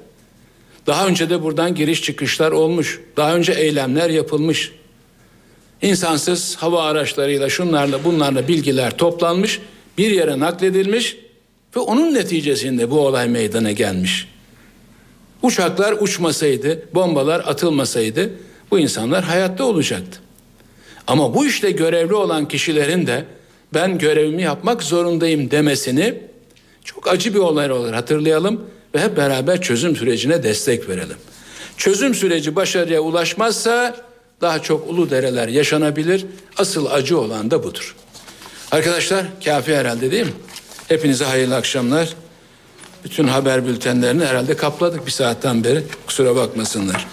Daha önce de buradan giriş çıkışlar olmuş. Daha önce eylemler yapılmış. İnsansız hava araçlarıyla şunlarla bunlarla bilgiler toplanmış, bir yere nakledilmiş ve onun neticesinde bu olay meydana gelmiş. Uçaklar uçmasaydı, bombalar atılmasaydı bu insanlar hayatta olacaktı. Ama bu işte görevli olan kişilerin de ben görevimi yapmak zorundayım demesini çok acı bir olay olarak hatırlayalım ve hep beraber çözüm sürecine destek verelim. Çözüm süreci başarıya ulaşmazsa daha çok ulu dereler yaşanabilir. Asıl acı olan da budur. Arkadaşlar kafi herhalde değil mi? Hepinize hayırlı akşamlar. Bütün haber bültenlerini herhalde kapladık bir saatten beri. Kusura bakmasınlar.